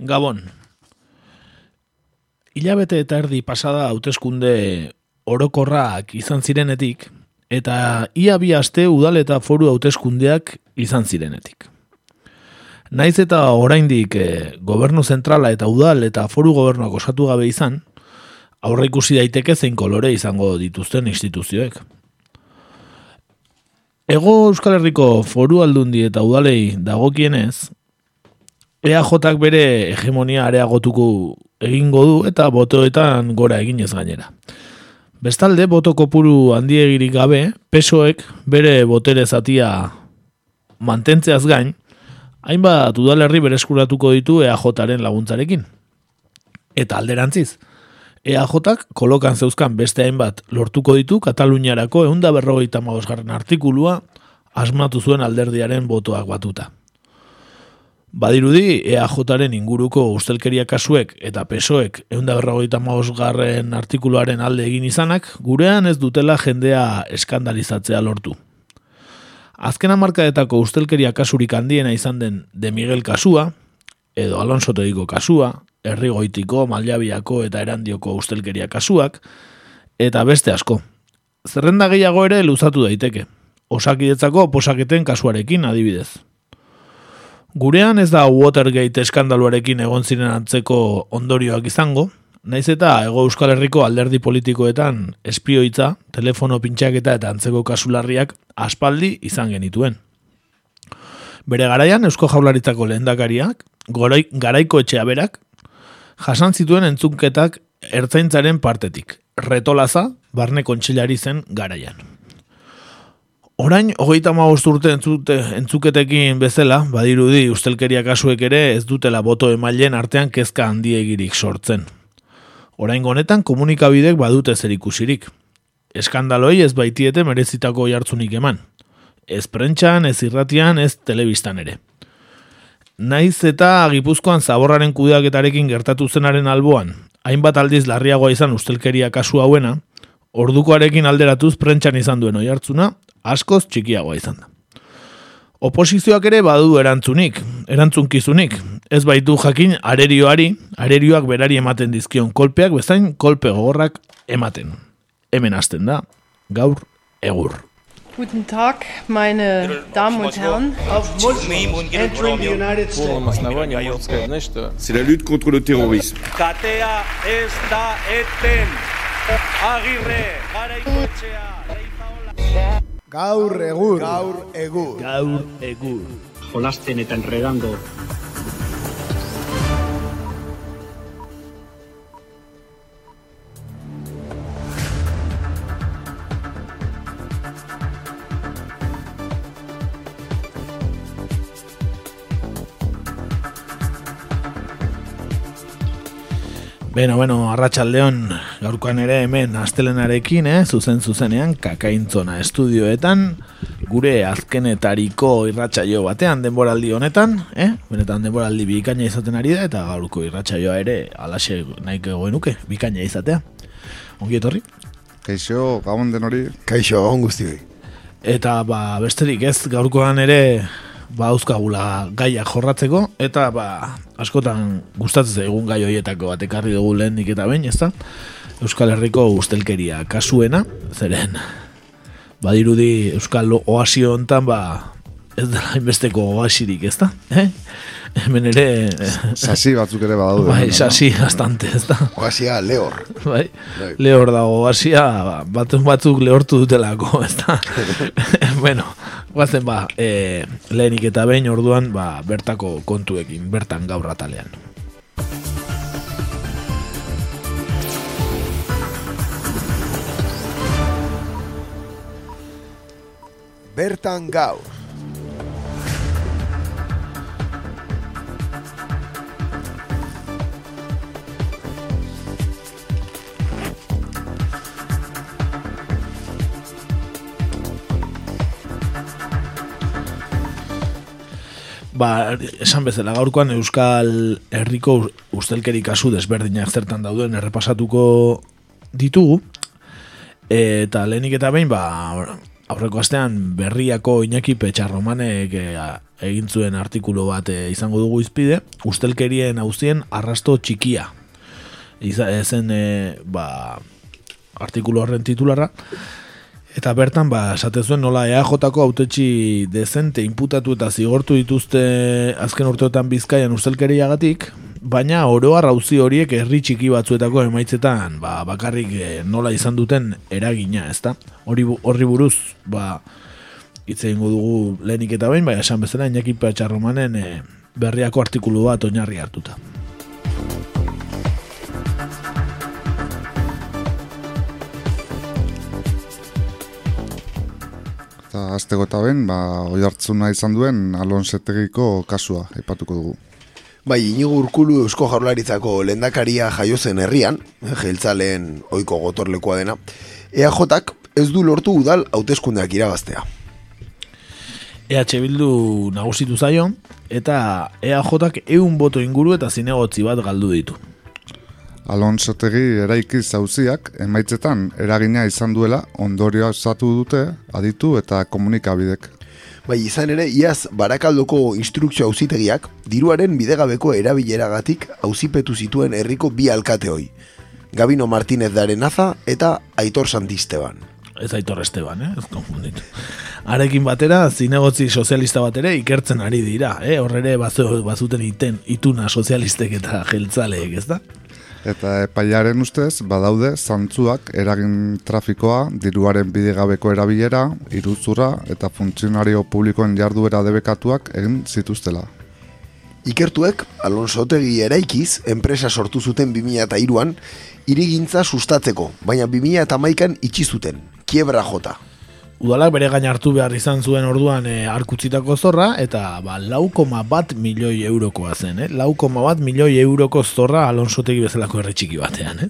Gabon. Ilabete eta erdi pasada hauteskunde orokorrak izan zirenetik, eta ia bi aste udal eta foru hauteskundeak izan zirenetik. Naiz eta oraindik e, gobernu zentrala eta udal eta foru gobernuak osatu gabe izan, aurre ikusi daiteke zein kolore izango dituzten instituzioek. Ego Euskal Herriko foru aldundi eta udalei dagokienez, EAJak bere hegemonia areagotuko egingo du eta botoetan gora eginez gainera. Bestalde, boto kopuru handiegirik gabe, pesoek bere botere zatia mantentzeaz gain, hainbat udalerri berezkuratuko ditu EAJaren laguntzarekin. Eta alderantziz, EAJak kolokan zeuzkan beste hainbat lortuko ditu Kataluniarako eunda berrogeita magosgarren artikulua asmatu zuen alderdiaren botoak batuta. Badirudi, EAJaren inguruko ustelkeria kasuek eta pesoek eunda berrogeita garren artikuluaren alde egin izanak, gurean ez dutela jendea eskandalizatzea lortu. Azken amarkadetako ustelkeria kasurik handiena izan den de Miguel kasua, edo Alonso Tegiko kasua, Errigoitiko, Maljabiako eta Erandioko ustelkeria kasuak, eta beste asko. Zerrenda gehiago ere luzatu daiteke. Osakidetzako posaketen kasuarekin adibidez. Gurean ez da Watergate eskandaluarekin egon ziren antzeko ondorioak izango, naiz eta ego euskal herriko alderdi politikoetan espioitza, telefono pintxaketa eta antzeko kasularriak aspaldi izan genituen. Bere garaian eusko jaularitzako lehendakariak, garaiko etxea berak, jasan zituen entzunketak ertzaintzaren partetik, retolaza, barne kontxilari zen garaian. Orain, hogeita ma urte entzute, entzuketekin bezala, badirudi ustelkeria kasuek ere ez dutela boto emailen artean kezka handiegirik sortzen. Orain honetan komunikabidek badute zer ikusirik. Eskandaloi ez baitiete merezitako jartzunik eman. Ez prentxan, ez irratian, ez telebistan ere. Naiz eta gipuzkoan zaborraren kudeaketarekin gertatu zenaren alboan, hainbat aldiz larriagoa izan ustelkeria kasu hauena, ordukoarekin alderatuz prentxan izan duen oi hartzuna, askoz txikiagoa izan da. Oposizioak ere badu erantzunik, erantzunkizunik. Ez baitu jakin arerioari, arerioak berari ematen dizkion kolpeak, bezain kolpe gogorrak ematen. Hemen hasten da, gaur egur. Guten Tag, meine Damen und Herren. C'est la lutte contre le terrorisme. Katea ez da eten. Agirre, garaikoetxea, leizaola. Gaur egur. Gaur egur. Gaur egur. Jolasten eta enredando. Beno, bueno, arratsaldeon gaurkoan ere hemen astelenarekin, eh, zuzen zuzenean kakaintzona estudioetan gure azkenetariko irratsaio batean denboraldi honetan, eh? Benetan denboraldi bikaina izaten ari da eta gaurko irratsaioa ere alaxe nahiko goenuke bikaina izatea. Ongi etorri? Kaixo, gabon den hori. Kaixo, on guztioi. Eta ba, besterik ez gaurkoan ere ba euskagula gaiak jorratzeko eta ba askotan gustatzen zaigun gai hoietako bat ekarri dugu lehenik eta behin, ezta? Euskal Herriko ustelkeria kasuena, zeren badirudi Euskal Oasio hontan ba ez dela inbesteko oasirik, ezta? Eh? Hemen ere... Sasi batzuk ere badaude. Bai, sasi bastante, ezta? Oasia, lehor. Bai, lehor dago oasia, batzuk batzuk lehortu dutelako, ezta? bueno, guazen ba, e, lehenik eta behin orduan ba, bertako kontuekin, bertan gaur atalean. Bertan gaur. Ba, esan bezala gaurkoan Euskal Herriko ustelkeri kasu desberdinak zertan dauden errepasatuko ditugu. Eta lehenik eta behin, ba, aurreko astean berriako Iñaki Petxarromanek e, egin zuen artikulu bat e, izango dugu izpide, ustelkerien hauzien arrasto txikia. Iza, ezen, e, ba, artikulu horren titularra, Eta bertan, ba, esate zuen nola EAJ-ko autetxi dezente inputatu eta zigortu dituzte azken urteotan bizkaian ustelkeriagatik, baina oroa rauzi horiek herri txiki batzuetako emaitzetan ba, bakarrik eh, nola izan duten eragina, ezta? Hori horri buruz, ba, hitz egingo dugu lehenik eta behin, baina esan bezala Iñaki Patxarromanen e, berriako artikulu bat oinarri hartuta. Aztego eta ben, ba, oi hartzuna izan duen Alonsetegiko kasua, aipatuko dugu. Bai, inigo urkulu eusko jaurlaritzako lendakaria jaio zen herrian, eh, jeltzaleen oiko gotorlekoa dena, EAJak ez du lortu udal hauteskundeak irabaztea. EH Bildu nagusitu zaio, eta EAJak eun boto inguru eta zinegotzi bat galdu ditu. Alonsotegi eraiki zauziak emaitzetan eragina izan duela ondorioa zatu dute aditu eta komunikabidek. Bai, izan ere, iaz barakaldoko instrukzio auzitegiak diruaren bidegabeko erabileragatik auzipetu zituen herriko bi alkateoi. Gabino Martínez de Arenaza eta Aitor Santisteban. Ez aitor Esteban, eh? ez konfunditu. Arekin batera, zinegotzi sozialista bat ere ikertzen ari dira, eh? horrere bazu, bazuten iten, ituna sozialistek eta jeltzaleek, ez da? Eta epaiaren ustez, badaude zantzuak eragin trafikoa, diruaren bidegabeko erabilera, iruzura eta funtzionario publikoen jarduera debekatuak egin zituztela. Ikertuek, Alonso Otegi eraikiz, enpresa sortu zuten 2002an, irigintza sustatzeko, baina 2008an itxi zuten, kiebra jota. Udalak bere gain hartu behar izan zuen orduan e, arkutzitako zorra, eta ba, lau koma bat milioi eurokoa zen, eh? lau koma bat milioi euroko zorra alonsotegi bezalako herri txiki batean, eh?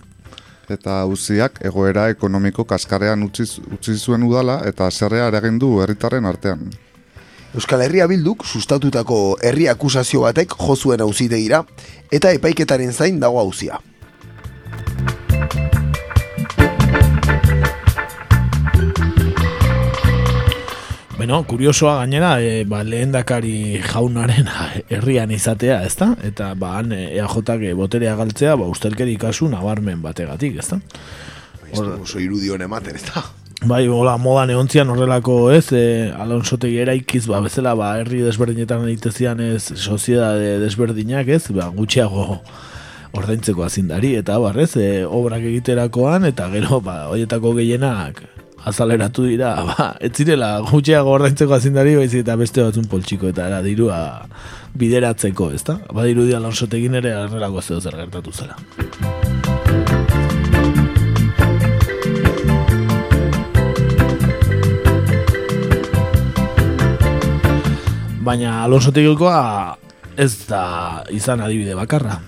Eta uziak egoera ekonomiko kaskarrean utzi, utzi zuen udala eta zerrea eragin du herritarren artean. Euskal Herria Bilduk sustatutako herri akusazio batek jo zuen auzitegira eta epaiketaren zain dago auzia. Beno, kuriosoa gainera, e, ba, lehendakari jaunaren herrian izatea, ezta? Eta ba, han e, EAJak e, boterea galtzea, ba, ustelkeri kasu nabarmen bategatik, ezta? Ez du oso irudion ematen, ez da? Bai, hola, modan eontzian horrelako, ez, e, Alonsotegi eraikiz, ba, bezala, ba, herri desberdinetan egitezian ez, soziedade desberdinak, ez, ba, gutxiago ordaintzeko azindari, eta barrez, e, obrak egiterakoan, eta gero, ba, hoietako gehienak azaleratu dira, ba, ez zirela gutxiago ordaintzeko azindari, baizik eta beste batzun poltsiko, eta era dirua bideratzeko, ezta? Ba, dirudi Alonsotegin ere horrelako zeo zer gertatu zela. Baina Alonsotegikoa ez da izan adibide bakarra.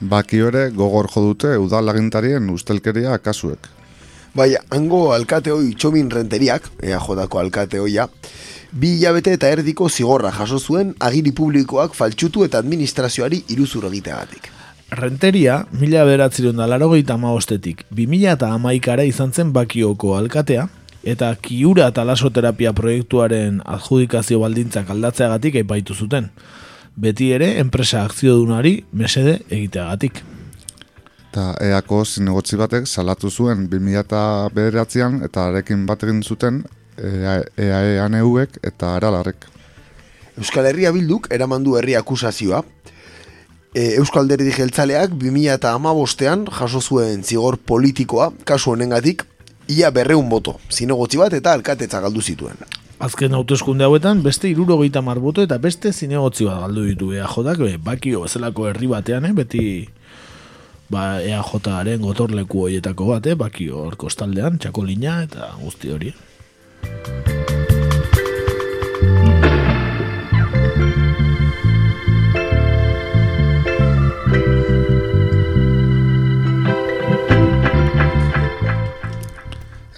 Baki ere gogor jo dute udal agintarien ustelkeria kasuek. Bai, hango alkate hoi txomin renteriak, EAJako alkate hoia, bi hilabete eta erdiko zigorra jaso zuen agiri publikoak faltsutu eta administrazioari iruzur egiteagatik. Renteria, mila beratzerun da larogeita amaostetik, bi mila eta amaikara izan zen bakioko alkatea, eta kiura talasoterapia proiektuaren adjudikazio baldintzak aldatzeagatik epaitu zuten. Beti ere, enpresa akziodunari mesede egiteagatik. Eta eako zinegotzi batek salatu zuen 2009an eta arekin bat egin zuten E EAE-ANEUek eta aralarrek. Euskal Herria Bilduk eraman du herri akusazioa. E, Euskal Jeltzaleak 2000 eta amabostean jaso zuen zigor politikoa kasu honengatik ia berreun boto, zinegotzi bat eta alkatetza galdu zituen. Azken hauteskunde hauetan beste irurogeita mar boto eta beste zinegotzi bat galdu ditu EAJak, be, bakio bezalako herri batean, eh, beti ba, EAJaren gotorleku horietako bat, eh, bakio hor kostaldean, txakolina eta guzti hori.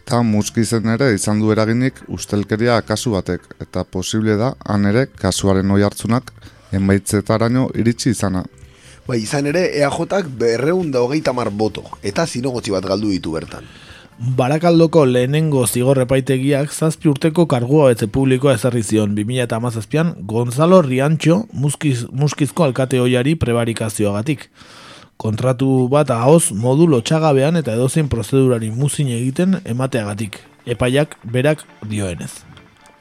Eta muskizen ere izan du eraginik ustelkeria kasu batek, eta posible da han ere kasuaren oi hartzunak enbaitzetaraino iritsi izana. Bai, izan ere EAJak berreun da hogeita mar boto, eta zinegotzi bat galdu ditu bertan. Barakaldoko lehenengo zigorrepaitegiak zazpi urteko kargua betze publikoa ezarri zion 2008an Gonzalo Riantxo muskiz, muskizko alkate hoiari prebarikazioagatik. Kontratu bat ahoz modu lotxagabean eta edozein prozedurari muzin egiten emateagatik. Epaiak berak dioenez.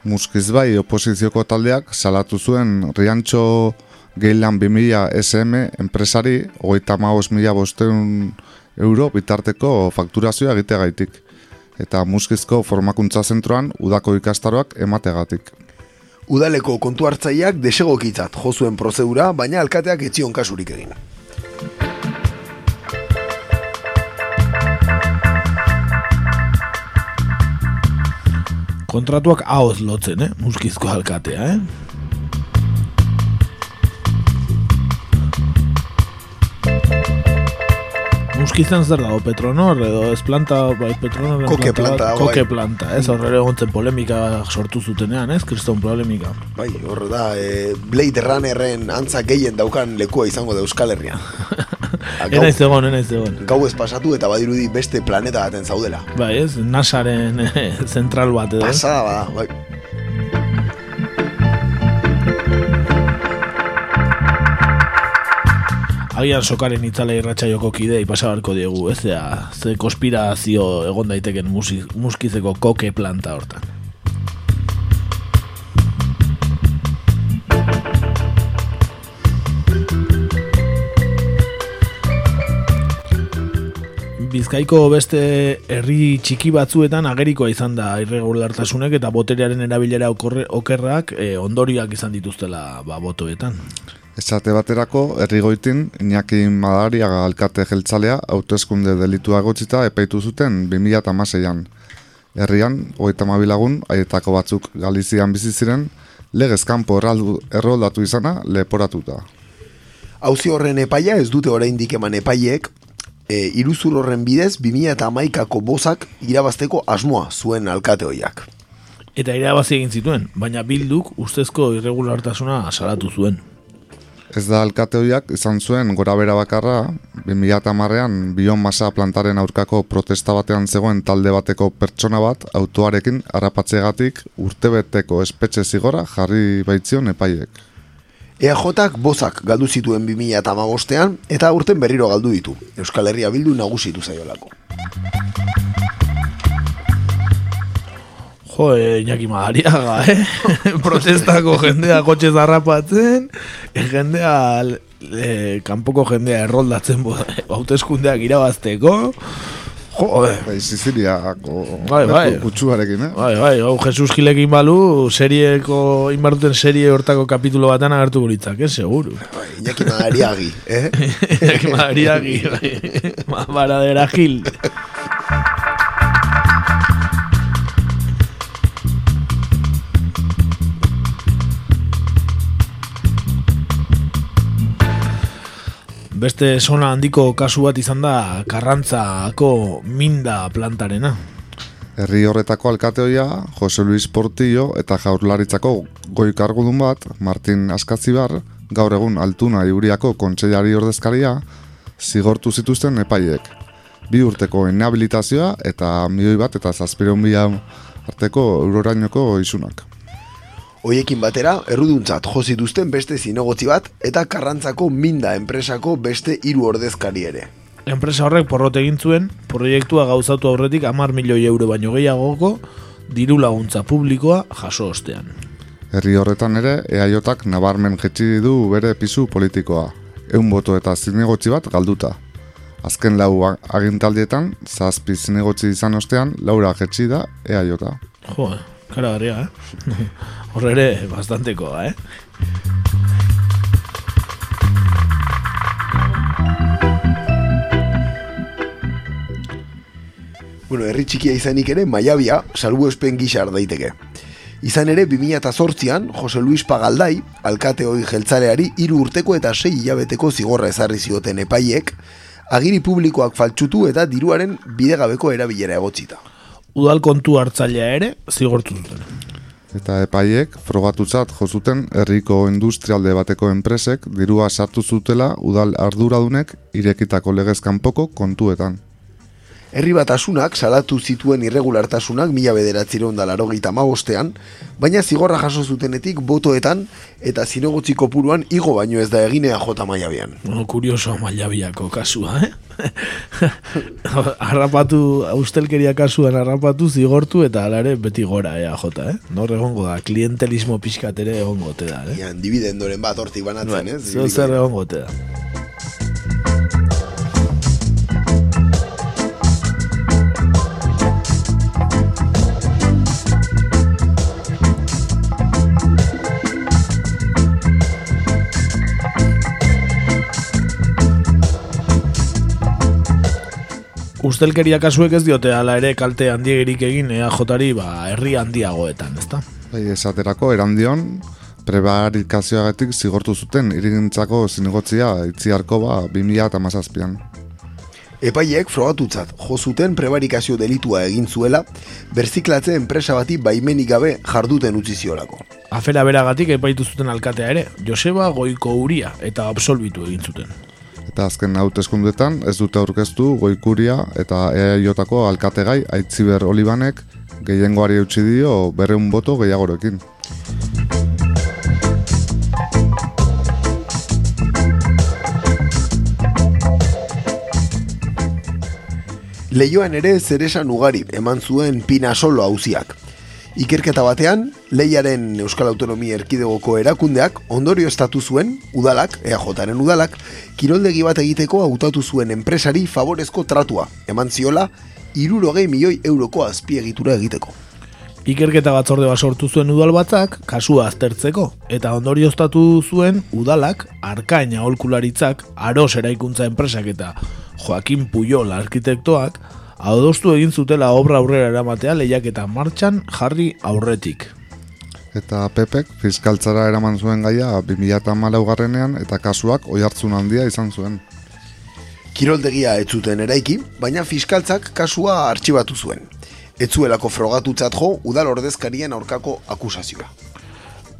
Muskiz bai oposizioko taldeak salatu zuen Riantxo Geilan 2000 SM enpresari hogeita maos mila bosteun euro bitarteko fakturazioa egiteagaitik. Eta muskizko formakuntza zentroan udako ikastaroak emategatik. Udaleko kontu hartzaileak desegokitzat jo zuen prozedura, baina alkateak etzion kasurik egin. Kontratuak haoz lotzen, eh? Muskizko alkatea, eh? Muskizan zer dago, Petronor, edo ez planta, bai, Petronor Koke bat, planta dago, koke bai. planta, ez, horre egontzen polemika sortu zutenean, ez, kriston polemika. Bai, hor da, e, Blade Runnerren antza gehien daukan lekua izango da Euskal Herrian. Gau, Enaiz egon, enaiz egon. gau ez pasatu eta badirudi beste planeta baten zaudela. Bai, ez, NASAren eh, zentral bat edo, ez? Pasada bada, bai. Agian sokaren itzala irratxaioko kidei pasabarko diegu, ez da, ze konspirazio egon daiteken musi, muskizeko koke planta hortan. Bizkaiko beste herri txiki batzuetan agerikoa izan da irregulartasunek eta boterearen erabilera okerrak eh, ondorioak izan dituztela ba, botoetan. Esate baterako, herrigoitin, Iñaki Madariaga alkate jeltzalea, hauteskunde delitua egotzita epaitu zuten 2006an. Herrian, hogeita lagun, aietako batzuk Galizian bizi ziren, legez kanpo erroldatu izana leporatuta. Hauzi horren epaia ez dute oraindik eman epaiek, e, iruzur horren bidez 2008ko bozak irabazteko asmoa zuen alkate hoiak. Eta irabazi egin zituen, baina bilduk ustezko irregulartasuna salatu zuen. Ez da alkate horiak izan zuen gora bera bakarra, 2008an biomasa plantaren aurkako protesta batean zegoen talde bateko pertsona bat autoarekin harrapatzegatik urtebeteko espetxe zigora jarri baitzion epaiek. EAJak bozak galdu zituen 2008an eta urten berriro galdu ditu. Euskal Herria Bildu nagusitu zaiolako. Jo, eh, Iñaki Madariaga, eh? Protestako jendea kotxe zarrapatzen, eh, jendea, eh, kanpoko jendea erroldatzen hauteskundeak irabazteko. Jo, eh. Bai, Siziliako Bai, bai. kutsuarekin, eh? Bai, bai, hau Jesus Gilekin balu, serieko, inbaruten serie hortako kapitulo batan agertu guritzak, eh, seguru. Bai, Iñaki Madariagi, eh? Iñaki Madariagi, bai. Ma- Baradera Gil. Beste zona handiko kasu bat izan da Karrantzako minda plantarena. Herri horretako alkateoia, Jose Luis Portillo eta jaurlaritzako goi kargudun bat, Martin Askazibar, gaur egun altuna iuriako kontseilari ordezkaria, zigortu zituzten epaiek. Bi urteko inhabilitazioa eta milioi bat eta zazpireun mila arteko eurorainoko isunak. Hoiekin batera, erruduntzat jo zituzten beste zinegotzi bat eta karrantzako minda enpresako beste hiru ordezkari ere. Enpresa horrek porrot egin zuen, proiektua gauzatu aurretik 10 milioi euro baino gehiagoko diru laguntza publikoa jaso ostean. Herri horretan ere, eaiotak nabarmen jetxi du bere pisu politikoa. Eun boto eta zinegotzi bat galduta. Azken lau agintaldietan, zazpi zinegotzi izan ostean, laura jetxi da eaiota. Jo, kara garria, eh? Horre ere, bastantekoa, eh? Bueno, herri txikia izanik ere, Maiabia, salbuespen gixar daiteke. Izan ere, 2008an, Jose Luis Pagaldai, alkate hoi jeltzaleari, hiru urteko eta sei hilabeteko zigorra ezarri zioten epaiek, agiri publikoak faltsutu eta diruaren bidegabeko erabilera egotzita. Udal kontu hartzailea ere zigortu zuten. Eta epaiek frogatutzat jozuten herriko industrialde bateko enpresek dirua sartu zutela udal arduradunek irekitako legez kanpoko kontuetan. Herri batasunak salatu zituen irregulartasunak mila bederatzireun da larogeita mabostean, baina zigorra jaso zutenetik botoetan eta zinegotzi kopuruan igo baino ez da eginea jota maiabian. Bueno, kurioso mailabiako kasua, eh? harrapatu, ustelkeria kasuan harrapatu, zigortu eta alare beti gora, ea jota, eh? Nor egongo da, klientelismo pixkat ere egongo te da, eh? Ian, dividendoren bat hortik banatzen, ez? Zer zer egongo te da. Ustelkeria kasuek ez diote ala ere kalte handiegirik egin EAJari ba, herri handiagoetan, ezta? Bai, esaterako, erandion, prebarikazioagatik zigortu zuten irigintzako zinegotzia itziarko ba 2000 eta mazazpian. Epaiek frogatutzat jo zuten prebarikazio delitua egin zuela, berziklatze enpresa bati baimenik gabe jarduten utzi ziolako. Afera beragatik epaitu zuten alkatea ere, Joseba Goiko Uria eta absolbitu egin zuten. Eta azken hauteskundetan ez dute aurkeztu goikuria eta EAJako alkategai Aitziber Olibanek gehiengoari eutxi dio berreun boto gehiagorekin. Leioan ere zeresan ugari eman zuen Pina Solo hauziak. Ikerketa batean, leiaren Euskal Autonomia Erkidegoko erakundeak ondorio estatu zuen, udalak, EAJaren udalak, kiroldegi bat egiteko hautatu zuen enpresari favorezko tratua, eman ziola, irurogei milioi euroko azpiegitura egiteko. Ikerketa batzorde bat sortu zuen udal batzak, kasua aztertzeko, eta ondorioztatu zuen udalak, arkaina holkularitzak, aros eraikuntza enpresak eta Joaquin Puyol arkitektoak, adostu egin zutela obra aurrera eramatea lehiaketa martxan jarri aurretik. Eta Pepek fiskaltzara eraman zuen gaia 2008 garrenean eta kasuak oihartzun handia izan zuen. Kiroldegia ez zuten eraiki, baina fiskaltzak kasua artxibatu zuen. Ez zuelako frogatutzat jo udal ordezkarien aurkako akusazioa.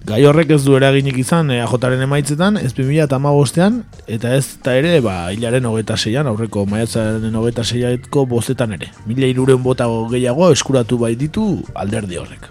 Gai horrek ez du eraginik izan EAJaren emaitzetan, ez 2008an, eta ez eta ere, ba, hilaren hogeta zeian, aurreko maiatzaren hogeta zeiaetko bostetan ere. Mila iruren bota gehiago eskuratu bai ditu alderdi horrek.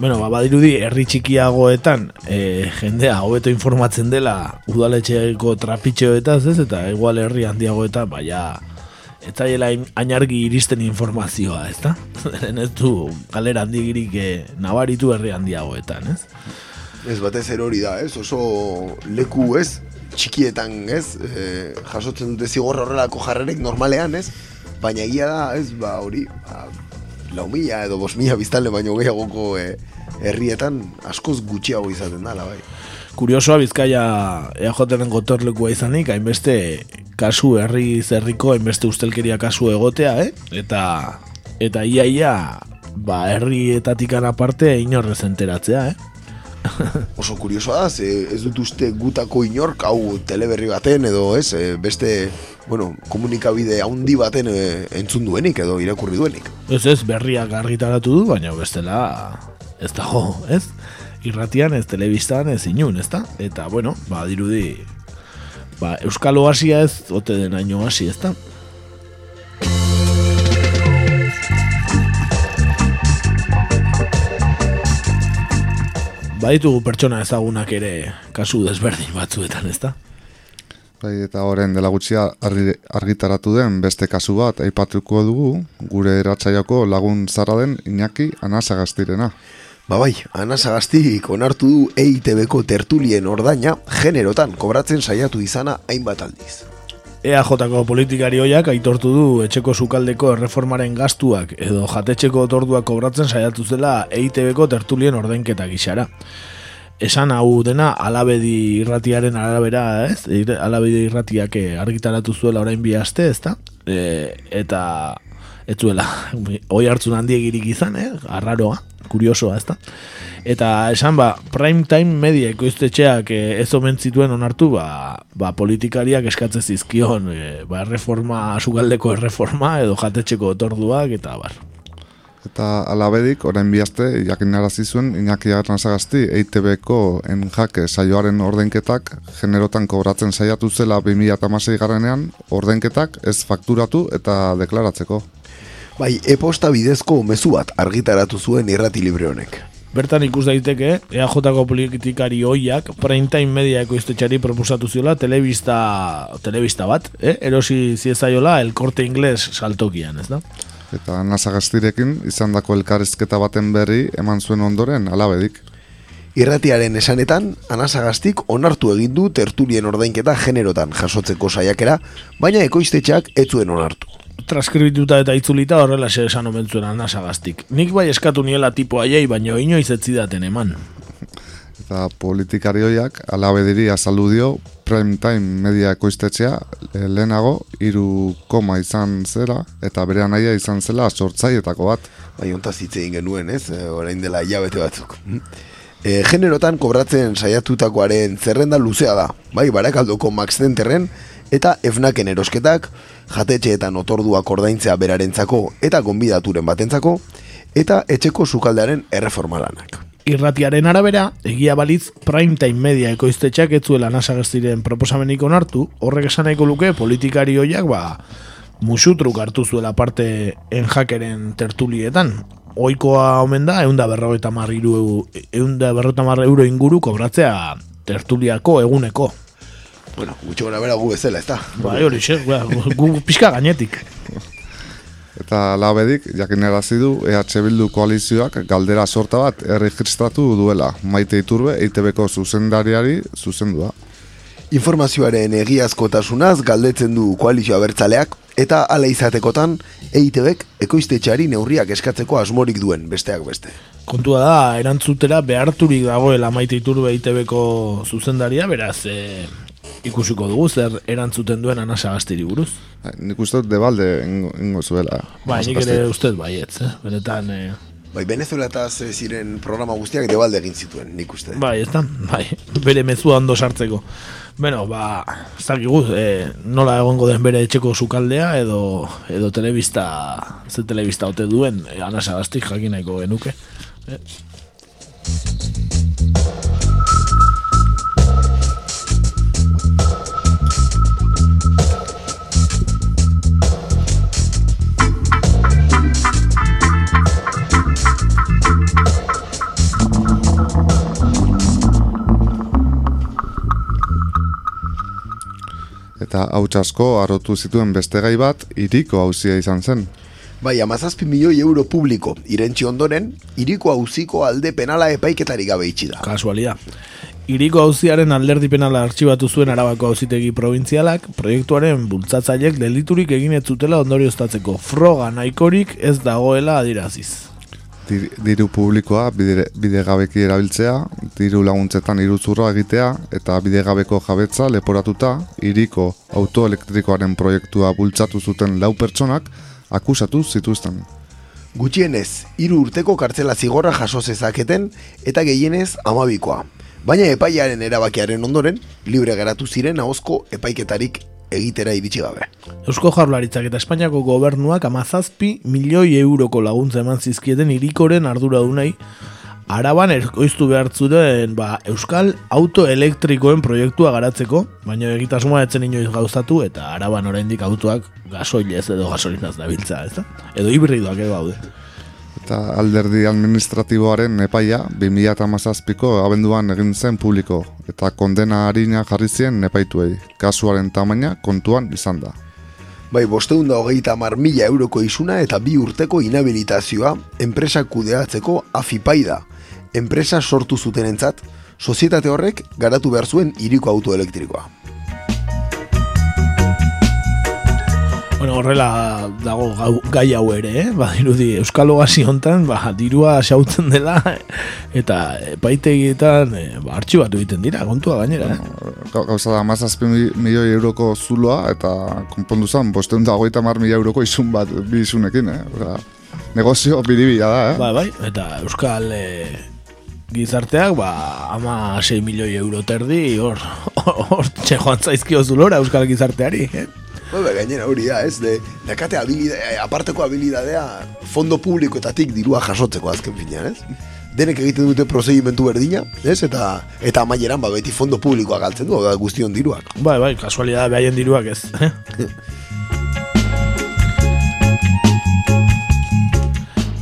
Bueno, ba, badirudi herri txikiagoetan e, jendea hobeto informatzen dela udaletxeeko trapitxeoetaz, ez? Eta igual herri handiagoetan, baina ez zaiela ainargi iristen informazioa, ez da? Zeren ez du galera handigirik e, nabaritu herri handiagoetan, ez? Ez batez ere hori da, ez? Oso leku, ez? Txikietan, ez? E, jasotzen dute zigorra horrelako jarrerek normalean, ez? Baina egia da, ez? Ba, hori, ba, lau mila edo bos mila biztanle baino gehiagoko e, herrietan askoz gutxiago izaten dala, bai. Kuriosoa Bizkaia EAJren gotorlekua izanik, hainbeste kasu herri zerriko, hainbeste ustelkeria kasu egotea, eh? Eta, eta ia ia, ba, herrietatik aparte inorrez enteratzea, eh? Oso kuriosoa da, ze ez dut uste gutako inork hau teleberri baten edo ez, e, beste bueno, komunikabide handi baten e, entzun duenik edo irakurri duenik. Ez ez, berriak argitaratu du, baina bestela ez dago, ez? Irratian, ez telebistan, ez inun, ez da? Eta, bueno, ba, dirudi, ba, Euskal Oasia ez, ote den aino hasi, ez da? Baditugu pertsona ezagunak ere kasu desberdin batzuetan, ez da? Bai, eta horren dela gutxia argi, argitaratu den beste kasu bat aipatuko dugu, gure eratzaiako lagun zara den Iñaki Anasagaztirena. Ba bai, Anasagaztik onartu du EITB-ko tertulien ordaina generotan kobratzen saiatu izana hainbat aldiz. EAJ-ko politikari hoiak aitortu du etxeko sukaldeko erreformaren gastuak edo jatetxeko otorduak kobratzen saiatu zela EITB-ko tertulien ordainketa gixara. Esan hau dena alabedi irratiaren arabera, ez? Alabedi irratiak eh, argitaratu zuela orain bi aste, ezta? E, eta ez zuela oi hartzun handiegirik izan, eh? Arraroa, kuriosoa, ezta? Eta esan ba, prime time media ekoiztetxeak eh, ez omen zituen onartu, ba, ba politikariak eskatzen zizkion, eh, ba, reforma, sugaldeko erreforma edo jatetxeko otorduak, eta bar. Eta alabedik, orain bihazte, jakin narazi zuen, Iñaki Arnazagasti, EITB-ko enjake saioaren ordenketak, generotan kobratzen saiatu zela 2006 garrenean, ordenketak ez fakturatu eta deklaratzeko. Bai, e-posta bidezko mezu bat argitaratu zuen irrati libre honek. Bertan ikus daiteke, EAJ-ko politikari hoiak primetime media ekoiztetxari proposatu ziola telebista, telebista bat, eh? erosi ziezaiola el korte ingles saltokian, ez da? Eta Nasagastirekin izandako elkarrizketa baten berri eman zuen ondoren alabedik. Irratiaren esanetan, anasagastik onartu egin du tertulien ordainketa generotan jasotzeko saiakera, baina ekoiztetxeak ez zuen onartu. Transkribituta eta itzulita horrela xe esan omen zuen anasagastik. Nik bai eskatu niela tipo aiei, baina inoiz ez zidaten eman. Eta politikari hoiak alabediri azaldu dio prime time media ekoiztetxea eh, lehenago hiru koma izan zela eta bere anaia izan zela sortzaietako bat. Bai, ontaz hitz egin genuen, ez? E, orain dela hilabete batzuk. E, generotan kobratzen saiatutakoaren zerrenda luzea da. Bai, barakaldoko Max Centerren eta Efnaken erosketak, jatetxeetan otorduak ordaintzea berarentzako eta gonbidaturen batentzako, eta etxeko sukaldearen erreformalanak. Irratiaren arabera, egia balitz primetime media ekoiztetxeak ez zuela nasagaztiren proposamenik onartu, horrek esan luke politikari hoiak ba, musutruk hartu zuela parte enjakeren tertulietan. Oikoa omen da, eunda berrogeita mar iru, eunda berrogeita mar euro inguru kobratzea tertuliako eguneko. Bueno, gutxo gara bera gu bezala, ez da? Bai, hori, xe, ba, gu, gu pixka gainetik. Eta alabedik, jakinarazi du EH Bildu koalizioak galdera sorta bat erregistratu duela. Maite Iturbe, EITB-ko zuzendariari zuzendua. Informazioaren egiazkotasunaz galdetzen du koalizio abertzaleak eta hala izatekotan EITBek ekoiztetxeari neurriak eskatzeko asmorik duen besteak beste. Kontua da, erantzutera beharturik dagoela maite iturbe ITB-ko zuzendaria, beraz, e, ikusiko dugu zer erantzuten duen anasa gaztiri buruz. Bai, Nik uste dut debalde ingo, ingo zuela. Bai, nik ere ustez baietz, eh? benetan... E, Bai, Venezuelataz eh, ziren programa guztiak debalde egin zituen, nik uste. bai, ez da? Bai, bere mezua ondo sartzeko. Bueno, ba, ez dakigu, e, nola egongo den bere etxeko sukaldea edo edo telebista, ze telebista ote duen, e, anasa gaztik jakin nahiko genuke. Eh? Eta hauts asko arotu zituen beste gai bat, iriko hauzia izan zen. Bai, amazazpi milioi euro publiko irentxi ondoren, iriko hauziko alde penala epaiketari gabe itxi da. Kasualia. Iriko auziaren alderdi penala artxibatu zuen arabako auzitegi provintzialak, proiektuaren bultzatzailek deliturik egin ez zutela ondorioztatzeko froga nahikorik ez dagoela adiraziz. Dir, diru publikoa bide, bidegabeki erabiltzea, diru laguntzetan iruzurra egitea eta bidegabeko jabetza leporatuta iriko autoelektrikoaren proiektua bultzatu zuten lau pertsonak akusatu zituzten. Gutxienez, hiru urteko kartzela zigorra jaso zezaketen eta gehienez amabikoa. Baina epaiaren erabakiaren ondoren, libre geratu ziren ahozko epaiketarik egitera iritsi gabe. Eusko Jaurlaritzak eta Espainiako gobernuak amazazpi milioi euroko laguntza eman zizkieten irikoren arduradunei araban erkoiztu behar ba, Euskal Auto Elektrikoen proiektua garatzeko, baina egitasmoa etzen inoiz gauzatu eta araban oraindik autoak gasoilez edo gasolinaz dabiltza, ez da? Edo hibridoak edo daude. Eta alderdi administratiboaren epaia 2017ko abenduan egin zen publiko eta kondena harina jarri zien epaituei. Kasuaren tamaina kontuan izan da. Bai, bosteun da hogeita mar mila euroko isuna eta bi urteko inhabilitazioa enpresa kudeatzeko afipai da. Enpresa sortu zutenentzat, sozietate horrek garatu behar zuen iriko autoelektrikoa. Bueno, horrela dago gau, gai hau ere, eh? Ba, dirudi, Euskal Ogasi hontan, ba, dirua xautzen dela, eta epaitegietan, e, ba, artxibatu egiten dira, kontua gainera, eh? Gau- Gauza da, mazazpi milioi euroko zuloa eta konpondu zen, bosteun da hogeita mar milioi euroko isun bat, bi isunekin, eh? Osea, negozio biribila da, eh? Bai, bai, eta Euskal e, gizarteak, ba, ama 6 milioi euro terdi, hor, hor, joan zaizkio zulora Euskal gizarteari, eh? Ba, gainera hori da, ez? De, dakate habilidade, aparteko habilidadea fondo publikoetatik dirua jasotzeko azken finean, ez? Denek egiten dute prozedimentu berdina, ez? Eta eta amaieran ba, beti fondo publikoa galtzen du, da guztion diruak. Bai, bai, kasualidad behaien diruak ez. eh?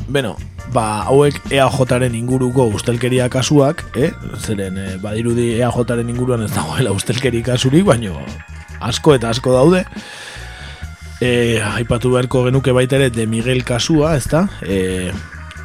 Beno, ba, hauek EAJaren inguruko ustelkeria kasuak, eh? Zeren, eh, badirudi EAJaren inguruan ez dagoela ustelkeri kasurik, baino asko eta asko daude. E, aipatu beharko genuke baita ere de Miguel kasua, ezta? E,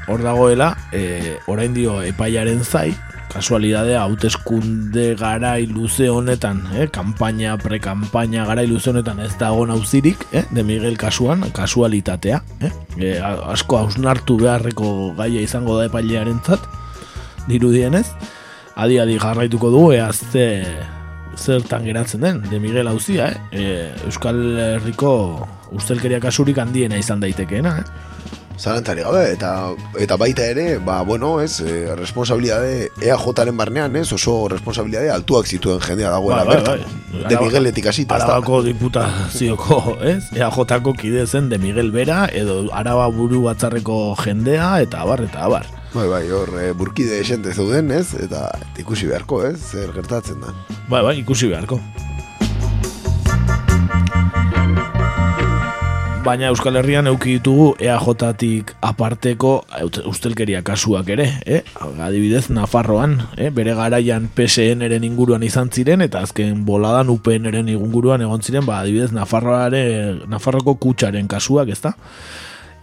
hor dagoela, e, orain dio epaiaren zai, kasualidadea hauteskunde garai luze honetan, eh, kanpaina, prekampaina garai luze honetan ez dago nauzirik, eh, de Miguel kasuan, kasualitatea, eh, e, a- asko hausnartu beharreko gaia izango da epailearentzat, dirudienez, adi adi jarraituko du, ea ze, zertan geratzen den, de Miguel hauzia, eh? E, Euskal Herriko ustelkeria kasurik handiena izan daitekeena, eh? Zalantzari gabe, eta, eta baita ere, ba, bueno, ez, e, responsabilidade EAJaren barnean, ez, oso responsabilidade altuak zituen jendea dagoela bai, bertan. bai. De Migueletik hasita? Arabako diputazioko, ez? EAJko kide zen de Miguel Bera, edo Araba buru batzarreko jendea, eta abar, eta abar. Bai, bai, hor, e, burkide esente zeuden, ez, eta ikusi beharko, ez, zer gertatzen da. Bai, bai, ikusi beharko. Baina Euskal Herrian euki ditugu EAJ-tik aparteko ustelkeria kasuak ere, eh? Adibidez, Nafarroan, eh? bere garaian PSN-eren inguruan izan ziren, eta azken boladan UPN-eren inguruan egon ziren, ba, adibidez, Nafarroare, Nafarroko kutsaren kasuak, ezta?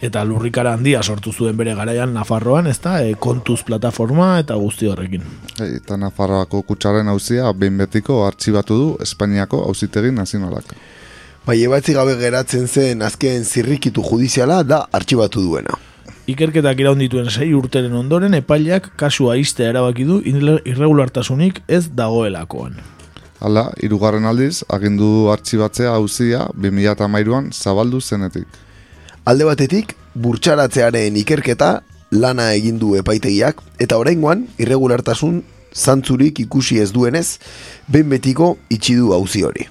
Eta lurrikara handia sortu zuen bere garaian Nafarroan, ezta? E, kontuz plataforma eta guzti horrekin. Ei, Eta Nafarroako kutsaren hauzia behin betiko artxibatu du Espainiako auzitegi nazionalak. Bai, ebatzi gabe geratzen zen azken zirrikitu judiziala da artxibatu duena. Ikerketak iraun dituen sei urteren ondoren epaileak kasua iste erabaki du irre- irregulartasunik ez dagoelakoan. Hala, hirugarren aldiz, agindu du artxibatzea hauzia 2008an zabaldu zenetik. Alde batetik, burtsaratzearen ikerketa lana egin du epaitegiak, eta oraingoan irregulartasun zantzurik ikusi ez duenez, behin betiko itxi du auzi hori.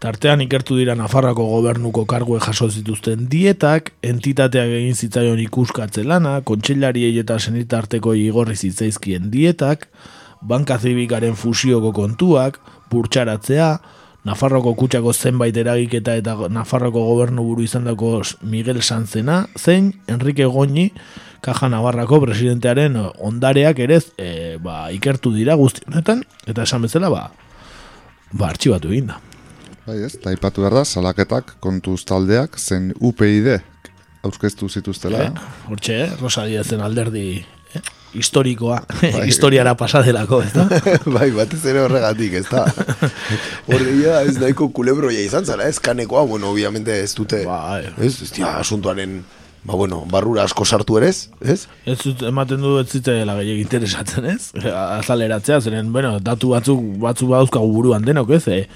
Tartean ikertu dira Nafarroako gobernuko kargue jaso zituzten dietak, entitateak egin zitzaion ikuskatze lana, kontseilariei eta senitarteko igorri zitzaizkien dietak, banka zibikaren fusioko kontuak, burtsaratzea, Nafarroko kutsako zenbait eragiketa eta Nafarroko gobernu buru izandako Miguel Sanzena, zein Enrique Goñi, Kaja Navarrako presidentearen ondareak ere e, ba, ikertu dira guzti honetan, eta esan bezala ba, ba artxibatu egin da. Bai ez, eta aipatu behar da, salaketak kontuz taldeak zen UPID aurkeztu zituztela. Eh, Hortxe? Rosa Díazen alderdi eh? historikoa, historiara pasadelako, ez da? bai, batez ere horregatik, ez da. Horreia ez nahiko kulebroia izan zara, ez kanekoa, bueno, obviamente ez dute, Bai. ez, ez asuntuaren, ba, bueno, barrura asko sartu ere ez, ez? Ez dut, ematen du ez zitzaela gehiagik interesatzen, ez? Azaleratzea, zeren, bueno, datu batzuk batzu badauzkagu buruan denok, ez? E,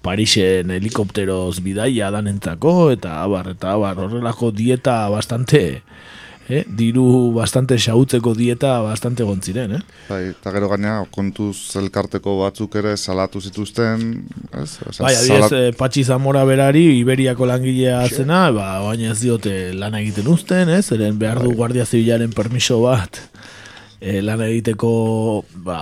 Parisen helikopteroz bidaia danentzako, eta abar, eta abar, horrelako dieta bastante, eh? diru bastante xautzeko dieta bastante gontziren, eh? Bai, eta gero gaina kontuz elkarteko batzuk ere salatu zituzten, ez? Osea, Bai, adibidez, salat- eh, Patxi Zamora berari, Iberiako langilea zena, ba, baina ez diote lan egiten uzten, ez? Zeren behar du Guardia Zibilaren permiso bat eh, lan egiteko, ba,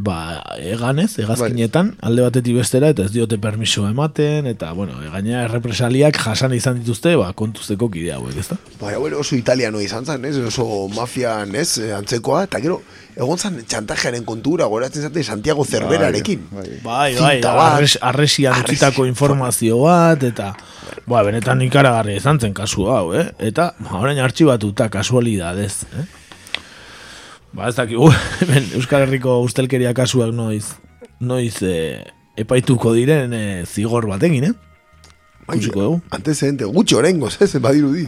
ba, eganez, egazkinetan, alde batetik bestera, eta ez diote permiso ematen, eta, bueno, gaina errepresaliak jasan izan dituzte, ba, kontuzeko kide hauek, ez da? Bai, ere oso italiano izan zen, ez? Oso mafian, ez? Antzekoa, eta gero, egon zen txantajearen kontura, goratzen zaten Santiago Zerberarekin. Bai, Bai, bai, bat. arres, arresian Arresi- utzitako informazio bat, eta, ba, benetan ikaragarri izan zen kasu hau, eh? Eta, ba, orain artxibatuta, kasualidadez, eh? Ba, ez dakigu, hemen Euskal Herriko ustelkeria kasuak noiz, noiz eh, epaituko diren eh, zigor batekin, eh? Bai, Ikusiko dugu. antecedente, gutxi orengoz, ez? Badirudi.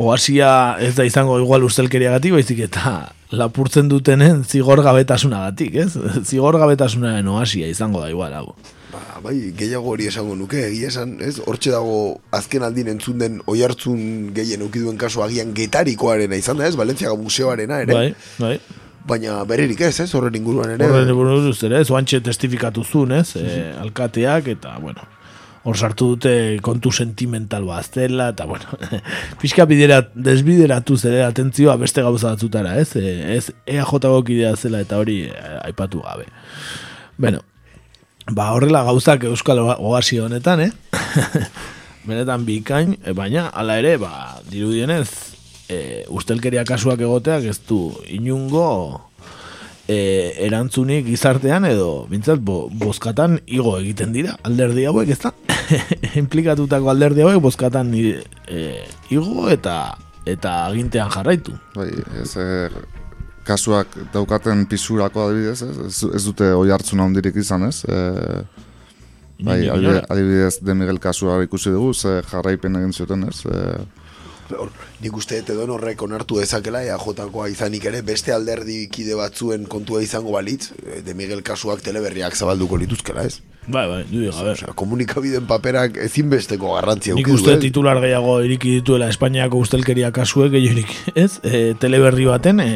Oasia ez da izango igual ustelkeriagatik, baizik eta lapurtzen dutenen zigor gabetasunagatik, ez? Zigor gabetasunaren oasia izango da igual, hau. Ba, bai, gehiago hori esango nuke, egia esan, ez? Hortxe dago azken aldin entzun den oihartzun gehien ukiduen kasu agian getarikoarena izan da, ez? Valentziaga museoarena ere. Bai, bai. Baina bererik ez, ez? Horren inguruan ere. Horren buruz ere, ez, oantxe testifikatu zuen, ez, e, alkateak, eta, bueno, hor sartu dute kontu sentimental bat zela, eta bueno, pixka bidera, desbideratu zede atentzioa beste gauza batzutara, ez? E, ez EAJ kidea zela eta hori eh, aipatu gabe. Bueno, ba horrela gauzak Euskal Oasi honetan, eh? Benetan bikain, e, baina hala ere, ba, dirudienez, e, ustelkeria kasuak egoteak ez du inungo e, erantzunik gizartean edo bintzat bo, bozkatan igo egiten dira. Alderdi hauek ez da implikatutako alderdi hauek bozkatan e, igo eta eta agintean jarraitu. Bai, ez, e, kasuak daukaten pisurako adibidez ez, ez, dute oi hartzuna hondirik izan ez e, bai, adibidez de Miguel kasua ikusi dugu ze jarraipen egin zuten ez e, Hor, nik uste edo horrek onartu dezakela EAJkoa izanik ere beste alderdi kide batzuen kontua izango balitz eh, de Miguel kasuak teleberriak zabalduko lituzkela, ez? Bai, bai, du diga, ber. Osea, komunikabideen paperak ezinbesteko garrantzia Nik uste eh? titular gehiago iriki dituela Espainiako ustelkeria kasuek gehiago ez? E, teleberri baten, e,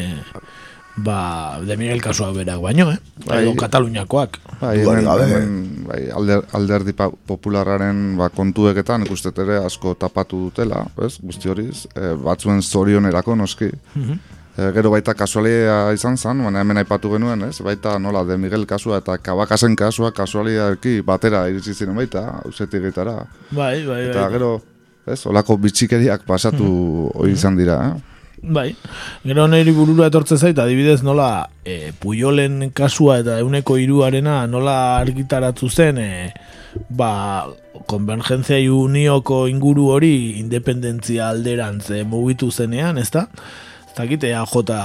ba, de Miguel kasua berak baino, eh? Bai, Edo Kataluniakoak. Bai, hemen, hemen, bai, alder, alderdi populararen ba, kontueketan ikustet ere asko tapatu dutela, ez? Guzti horiz, e, batzuen zorionerako noski. Mm gero baita kasualia izan zen, baina hemen aipatu genuen, ez? Baita nola de Miguel kasua eta kabakasen kasua kasualiaki batera iritsi ziren baita, ausetik gaitara. Bai, bai, bai. Eta gero, ez? Olako bitxikeriak pasatu mm izan dira, eh? Bai, gero niri burura etortzen zait, adibidez nola e, Puyolen kasua eta euneko iruarena nola argitaratu zen, e, ba, konvergentzia unioko inguru hori independentzia alderantz e, mugitu zenean, ez da? Ez dakit, jota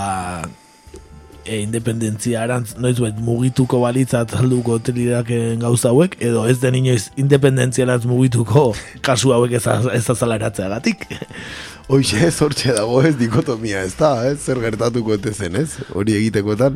e, independentzia arantz noiz bet mugituko balitzat alduko teliraken gauza hauek, edo ez den inoiz independentzia arantz mugituko kasu hauek ez, ez. Hoxe, ez hortxe dago ez dikotomia, ez da, ez zer gertatuko zen, ez? Hori egitekotan.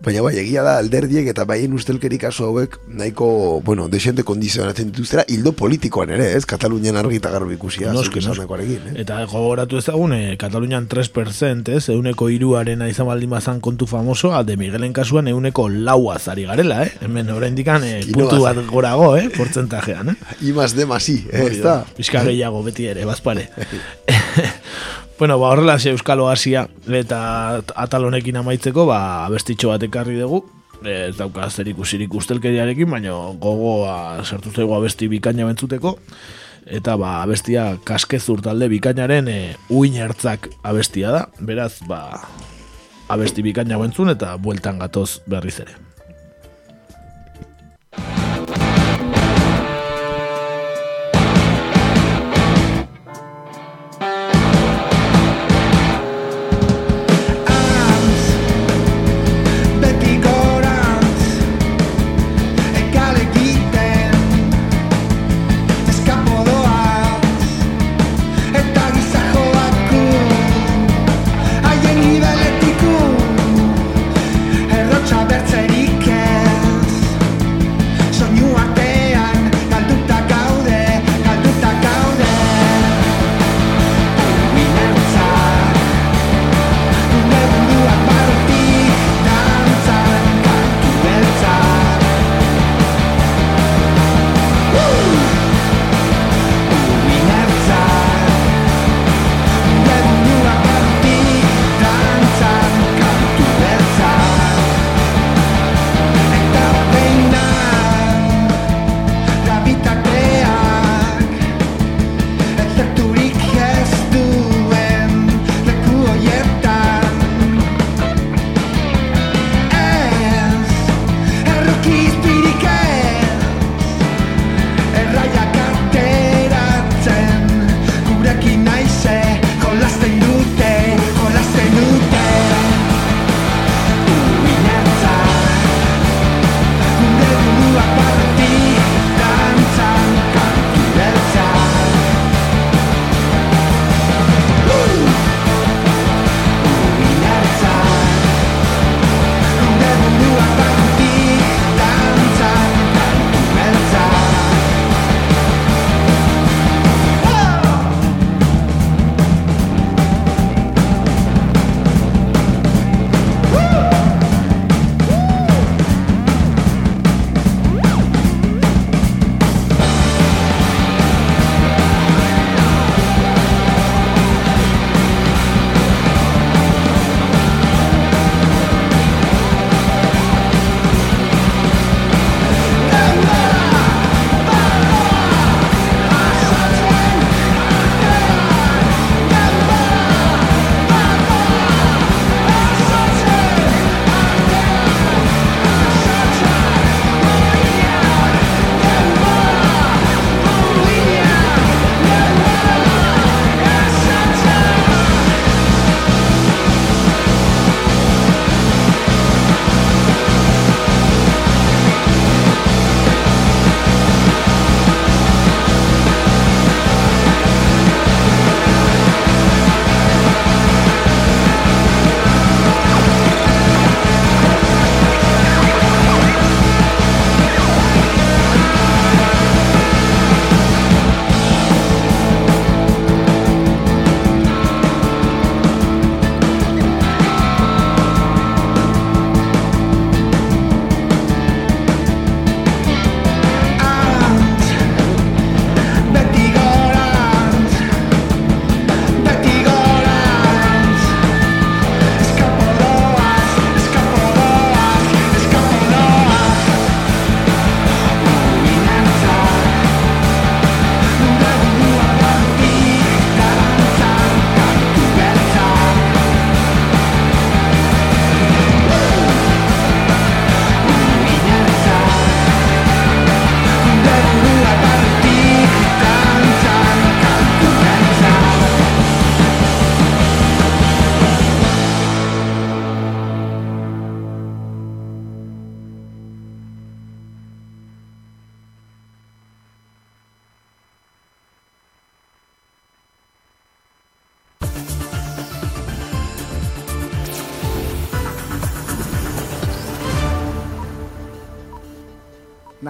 Baina bai, egia da alderdiek eta baien ustelkeri kasu hauek nahiko, bueno, desente kondizionatzen dituztera, hildo politikoan ere, ez? Katalunian argi eta garbi ikusia. Noski, noski. Eh? Eta gogoratu ezagun, eh, Katalunian 3%, ez? Euneko iruaren izan baldin bazan kontu famoso, de Miguelen kasuan euneko laua zari garela, eh? Hemen orain dikan, eh, puntu bat gorago, eh? Portzentajean, eh? Imaz demasi, eh? Ez da? Bizka gehiago beti ere, bazpare. Bueno, ba, horrela Euskal Oasia eta atalonekin amaitzeko, ba, abestitxo bat ekarri dugu. Ez dauka zer ikusirik ustelkeriarekin, baina gogoa sartu zaigu abesti bikaina bentzuteko. Eta ba, abestia kaskezur talde bikainaren e, uin ertzak abestia da. Beraz, ba, abesti bikaina bentzun eta bueltan gatoz berriz ere.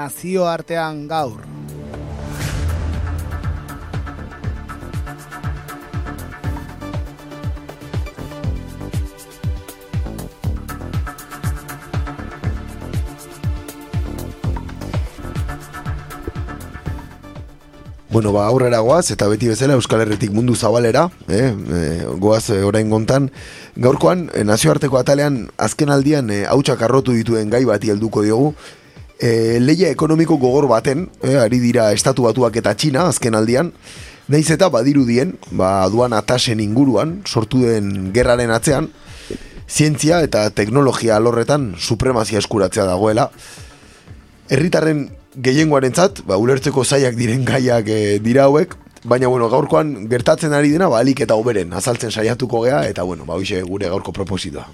Nazioartean gaur. Bueno, ba, aurrera goaz, eta beti bezala Euskal Herretik mundu zabalera, eh? E, goaz e, orain gontan. Gaurkoan, e, nazioarteko atalean, azken aldian, hautsak arrotu dituen gai bati helduko diogu. E, leia ekonomiko gogor baten, e, ari dira estatu batuak eta txina, azken aldian, Naiz eta badirudien, ba, aduan atasen inguruan, sortu den gerraren atzean, zientzia eta teknologia alorretan supremazia eskuratzea dagoela. Herritarren gehiengoarentzat, ba, ulertzeko zaiak diren gaiak e, dira hauek, baina bueno, gaurkoan gertatzen ari dena, ba, alik eta uberen azaltzen saiatuko gea, eta bueno, ba, gure gaurko propositoa.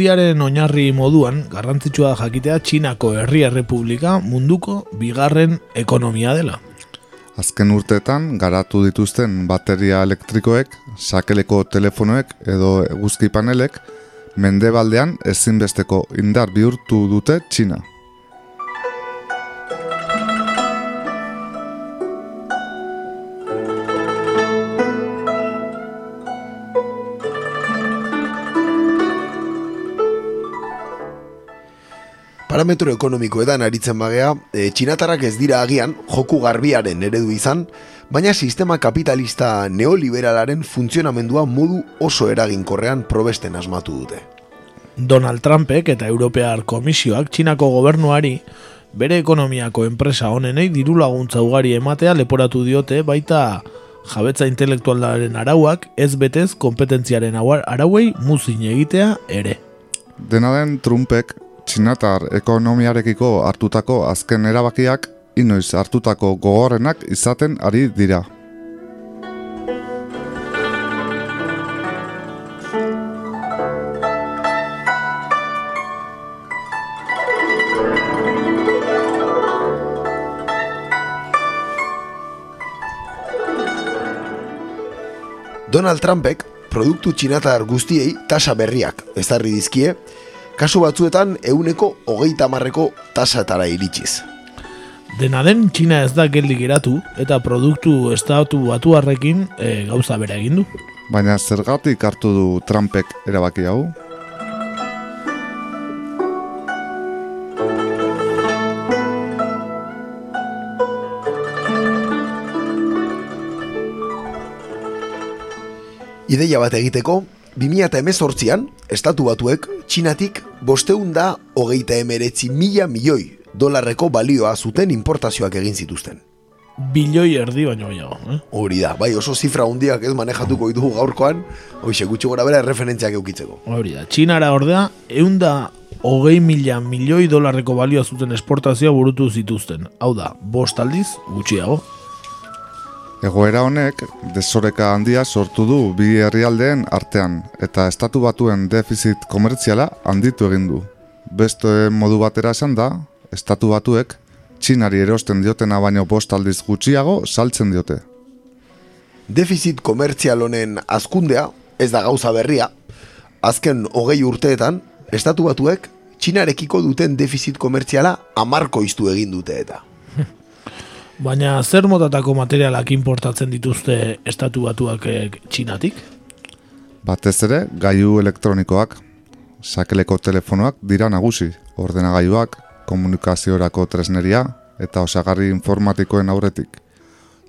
Guztiaren oinarri moduan, garrantzitsua jakitea Txinako Herri Errepublika munduko bigarren ekonomia dela. Azken urteetan garatu dituzten bateria elektrikoek, sakeleko telefonoek edo eguzki panelek mendebaldean ezinbesteko indar bihurtu dute Txina. Parametro ekonomikoetan aritzen bagea, e, txinatarrak ez dira agian joku garbiaren eredu izan, baina sistema kapitalista neoliberalaren funtzionamendua modu oso eraginkorrean probesten asmatu dute. Donald Trumpek eta Europear Komisioak Txinako gobernuari bere ekonomiako enpresa honenei diru laguntza ugari ematea leporatu diote baita jabetza intelektualaren arauak ez betez kompetentziaren arauei muzin egitea ere. Dena den Trumpek txinatar ekonomiarekiko hartutako azken erabakiak inoiz hartutako gogorrenak izaten ari dira. Donald Trumpek produktu txinatar guztiei tasa berriak ezarri dizkie, kasu batzuetan euneko hogeita marreko tasatara iritsiz. Dena den Txina ez da geldi geratu eta produktu estatu batuarrekin e, gauza bera egin du. Baina zergatik hartu du Trumpek erabaki hau? Ideia bat egiteko, 2018an, estatu batuek, txinatik bosteun da hogeita emeretzi mila milioi dolarreko balioa zuten importazioak egin zituzten. Bilioi erdi baino gehiago. Eh? Hori da, bai oso zifra hundiak ez manejatuko ditugu gaurkoan, hoxe gutxi gora bera referentziak eukitzeko. Hori da, Txinara ordea, eunda hogei mila milioi dolarreko balioa zuten esportazioa burutu zituzten. Hau da, bost aldiz gutxiago. Egoera honek desoreka handia sortu du bi herrialdeen artean eta estatu batuen defizit komertziala handitu egin du. Beste modu batera esan da, estatu batuek Txinari erosten diotena baino bost aldiz gutxiago saltzen diote. Defizit komertzial honen azkundea, ez da gauza berria, azken hogei urteetan, estatu batuek Txinarekiko duten defizit komertziala amarko iztu egin dute eta. Baina zer motatako materialak importatzen dituzte estatu batuak eh, Txinatik? Batez ere, gailu elektronikoak, sakeleko telefonoak dira nagusi, ordenagailuak, komunikaziorako tresneria eta osagarri informatikoen aurretik.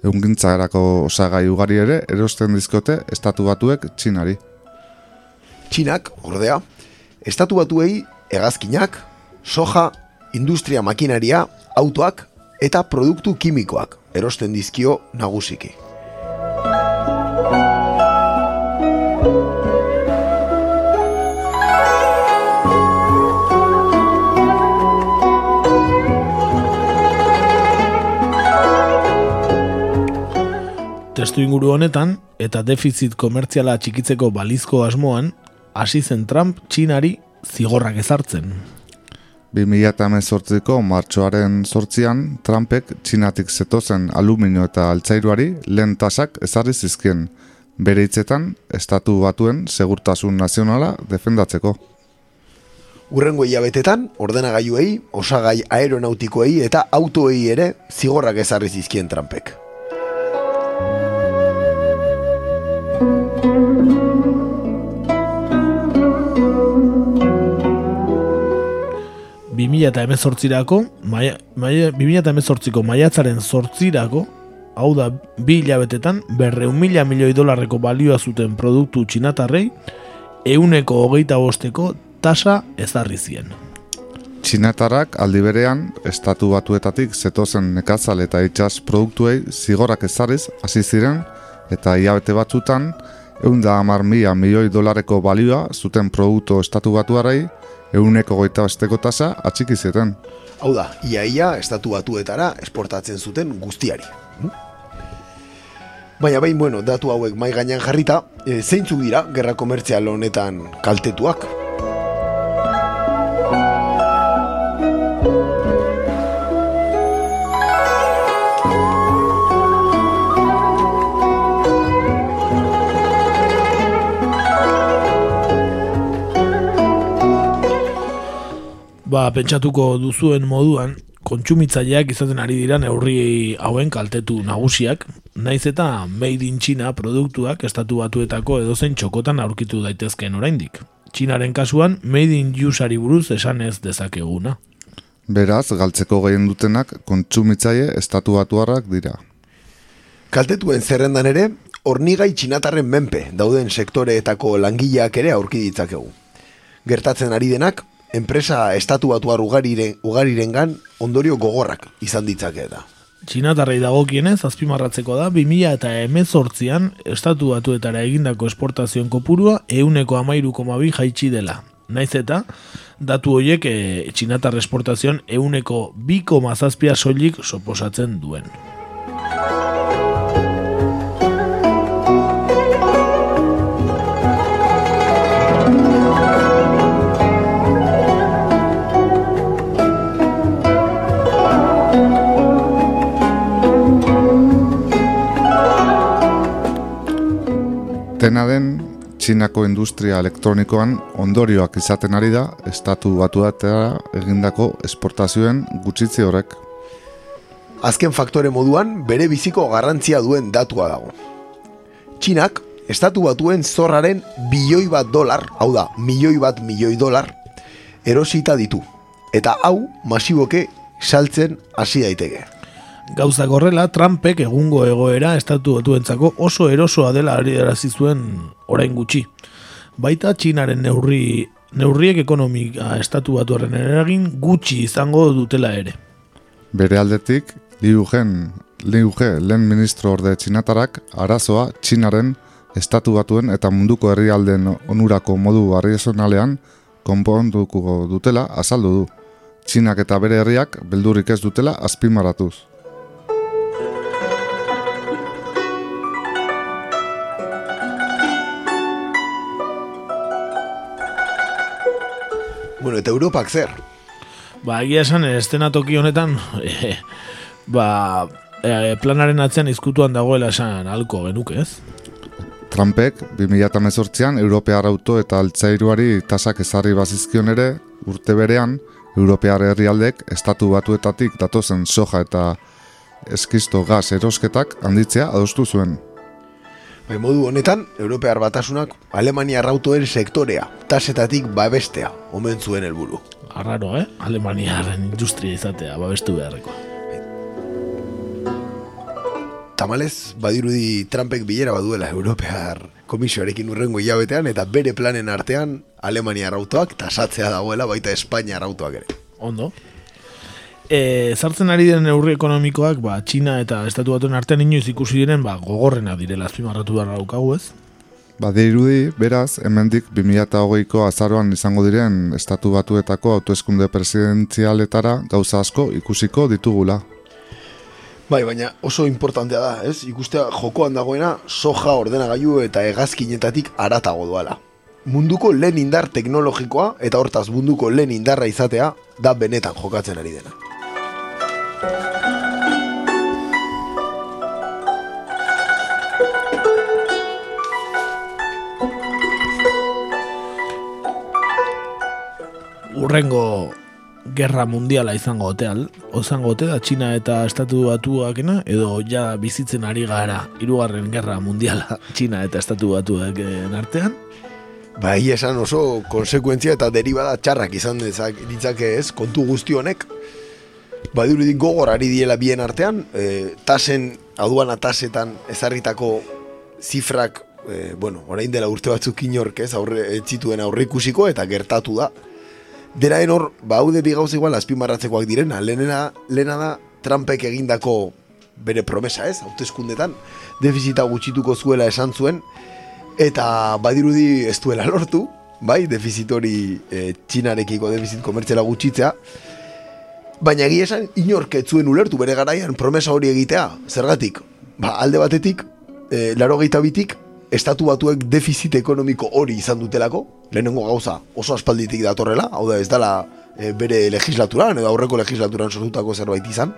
Eungintzarako osagai ugari ere erosten dizkote estatu batuek Txinari. Txinak, ordea, estatu batuei hegazkinak, soja, industria makinaria, autoak eta produktu kimikoak erosten dizkio nagusiki. Testu inguru honetan, eta defizit komertziala txikitzeko balizko asmoan, hasi zen Trump Txinari zigorrak ezartzen. 2018ko martxoaren sortzian, Trumpek txinatik zetozen aluminio eta altzairuari lehen tasak ezarri zizkien, bere hitzetan estatu batuen segurtasun nazionala defendatzeko. Urrengo hilabetetan, ordenagailuei, osagai aeronautikoei eta autoei ere zigorrak ezarri zizkien Trumpek. Bi mila eta emezortzirako, maia, maia, 2018ko maiatzaren sortzirako, hau da bi hilabetetan, berreun mila milioi dolarreko balioa zuten produktu txinatarrei, euneko hogeita bosteko tasa ezarri zien. Txinatarrak aldi berean, estatu batuetatik zetozen nekazal eta itxas produktuei zigorak ezarriz hasi ziren eta hilabete batzutan, eunda hamar mila milioi dolarreko balioa zuten produktu estatu batuarei, euneko goita besteko tasa atxiki zieten. Hau da, iaia estatu batuetara esportatzen zuten guztiari. Baina bain, bueno, datu hauek mai gainean jarrita, e, zeintzuk dira gerra komertzial honetan kaltetuak? Ba, pentsatuko duzuen moduan, kontsumitzaileak izaten ari dira neurri hauen kaltetu nagusiak, naiz eta made in China produktuak estatu batuetako edozein txokotan aurkitu daitezkeen oraindik. Txinaren kasuan, made in usari buruz esan ez dezakeguna. Beraz, galtzeko gehien dutenak kontsumitzaile estatu batuarrak dira. Kaltetuen zerrendan ere, hornigai txinatarren menpe dauden sektoreetako langileak ere aurki ditzakegu. Gertatzen ari denak, enpresa estatu batuar ugariren, ugarirengan ondorio gogorrak izan ditzake da. Txinatarrei dagokienez, azpimarratzeko da, 2000 eta emezortzian, estatu batuetara egindako esportazioen kopurua euneko amairu bi jaitsi dela. Naiz eta, datu horiek e, txinatar esportazioan euneko bi zazpia soilik soposatzen duen. Dena den, Txinako industria elektronikoan ondorioak izaten ari da estatu batuatera egindako esportazioen gutxitzi horrek. Azken faktore moduan, bere biziko garrantzia duen datua dago. Txinak, estatu batuen zorraren bilioi bat dolar, hau da, milioi bat milioi dolar, erosita ditu. Eta hau, masiboke, saltzen hasi daiteke. Gauza gorrela, Trumpek egungo egoera estatu batuentzako oso erosoa dela ari zuen orain gutxi. Baita Txinaren neurri, neurriek ekonomika estatu batuaren eragin gutxi izango dutela ere. Bere aldetik, Liu Gen, Liu Ge, lehen ministro orde txinatarak, arazoa Txinaren estatu batuen eta munduko herrialden onurako modu arrizonalean konponduko dutela azaldu du. Txinak eta bere herriak beldurrik ez dutela azpimaratuz. Bueno, eta Europak zer? Ba, egia esan, estenatoki honetan, e, ba, e, planaren atzean izkutuan dagoela esan alko genuke, ez? Trumpek, 2018an, Europear auto eta altzairuari tasak ezarri bazizkion ere, urte berean, Europear herrialdek estatu batuetatik datozen soja eta eskisto gaz erosketak handitzea adostu zuen. Bai, modu honetan, Europear batasunak Alemania rautoen sektorea, tasetatik babestea, omen zuen helburu. Arraro, eh? Alemaniaren industria izatea, babestu beharreko. Tamalez, badirudi Trumpek bilera baduela Europear komisioarekin urrengo hilabetean eta bere planen artean Alemania rautoak tasatzea dagoela baita Espainia rautoak ere. Ondo e, zartzen ari den neurri ekonomikoak, ba, Txina eta Estatu Batuen artean inoiz ikusi diren, ba, gogorrena direla azpimarratu behar daukagu ez? Ba, dirudi, beraz, hemendik 2008ko azaroan izango diren Estatu Batuetako autoeskunde presidentzialetara gauza asko ikusiko ditugula. Bai, baina oso importantea da, ez? Ikustea jokoan dagoena soja ordenagailu eta hegazkinetatik aratago doala. munduko lehen indar teknologikoa eta hortaz munduko lehen indarra izatea da benetan jokatzen ari dena. Urrengo gerra mundiala izango oteal, ozango ote da Txina eta Estatu Batuakena, edo ja bizitzen ari gara hirugarren gerra mundiala Txina eta Estatu Batuaken artean? Ba, egia esan oso konsekuentzia eta deribada txarrak izan dezak, ditzake ez, kontu guzti honek. Ba, dirudik gogor ari diela bien artean, e, tasen, aduana tasetan ezarritako zifrak, e, bueno, orain dela urte batzuk inork ez, aurre, ez zituen aurre ikusiko eta gertatu da. Deraen hor, ba, haude bi gauz igual azpimarratzekoak direna, lehenena, lehena da Trumpek egindako bere promesa ez, hauteskundetan, defizita gutxituko zuela esan zuen, eta badirudi ez duela lortu, bai, defizit hori e, txinarekiko defizit komertziala gutxitzea, baina egia esan inork ez zuen ulertu bere garaian promesa hori egitea, zergatik, ba, alde batetik, e, laro bitik, estatu batuek defizit ekonomiko hori izan dutelako, lehenengo gauza oso aspalditik datorrela, hau da ez dela e, bere legislaturan edo aurreko legislaturan sortutako zerbait izan.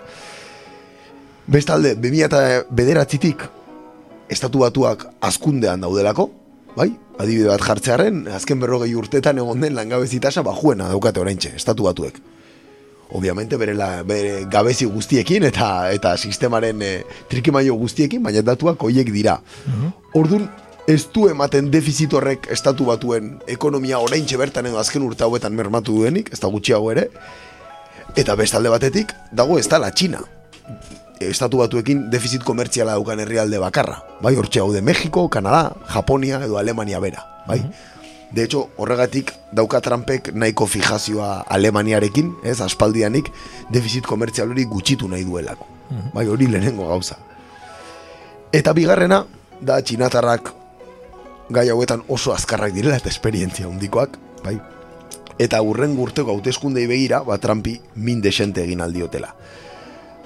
Bestalde, 2000 eta bederatzitik estatu batuak azkundean daudelako, bai? Adibide bat jartzearen, azken berrogei urtetan egon den langabezi tasa bajuena daukate oraintxe, estatu batuek. Obviamente bere, la, bere gabezi guztiekin eta eta sistemaren e, trikimaio guztiekin, baina datuak hoiek dira. Ordun ez du ematen defizit horrek estatu batuen ekonomia oraintxe bertan edo azken urte hauetan mermatu duenik, ez da gutxiago ere, eta bestalde batetik dago ez da la China. Estatu batuekin defizit komertziala daukan herrialde bakarra. Bai, hortxe hau de Mexiko, Kanada, Japonia edo Alemania bera. Bai. De hecho, horregatik dauka Trumpek nahiko fijazioa Alemaniarekin, ez, aspaldianik, defizit komertzial hori gutxitu nahi duelako. Bai, hori lehenengo gauza. Eta bigarrena, da txinatarrak gai hauetan oso azkarrak direla eta esperientzia handikoak, bai. Eta urren urteko hauteskundei begira, ba Trumpi min desente egin aldiotela.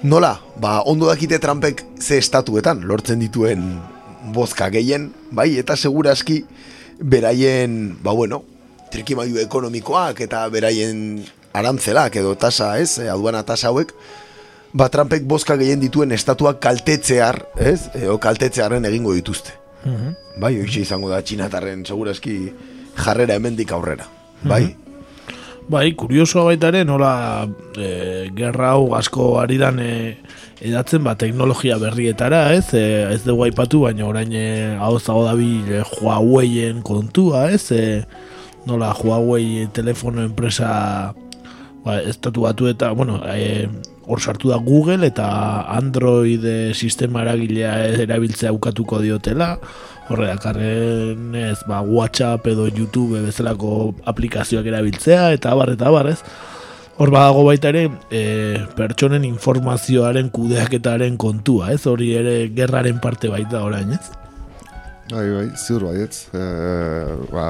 Nola, ba ondo dakite Trumpek ze estatuetan lortzen dituen bozka gehien, bai, eta seguraski beraien, ba bueno, trikimailu ekonomikoak eta beraien arantzelak edo tasa, ez, eh, aduana tasa hauek, ba Trumpek bozka gehien dituen estatuak kaltetzear, ez, edo kaltetzearen egingo dituzte. Bai, hoxe izango da txinatarren seguraski jarrera hemendik aurrera. Bai? Bai, kuriosoa baita ere, nola e, gerra hau asko ari dan e, edatzen ba, teknologia berrietara, ez? E, ez dugu aipatu, baina orain e, hau zago dabil e, Huawei-en kontua, ez? E, nola Huawei telefono enpresa ba, estatu batu eta, bueno, e, hor sartu da Google eta Android e, sistema eragilea erabiltzea ukatuko diotela, horre dakarren ez, ba, WhatsApp edo YouTube bezalako aplikazioak erabiltzea, eta abar, eta abar, ez? Hor badago baita ere, e, pertsonen informazioaren kudeaketaren kontua, ez? Hori ere gerraren parte baita orain, ez? Bai, bai, ziur baietz. E, ba,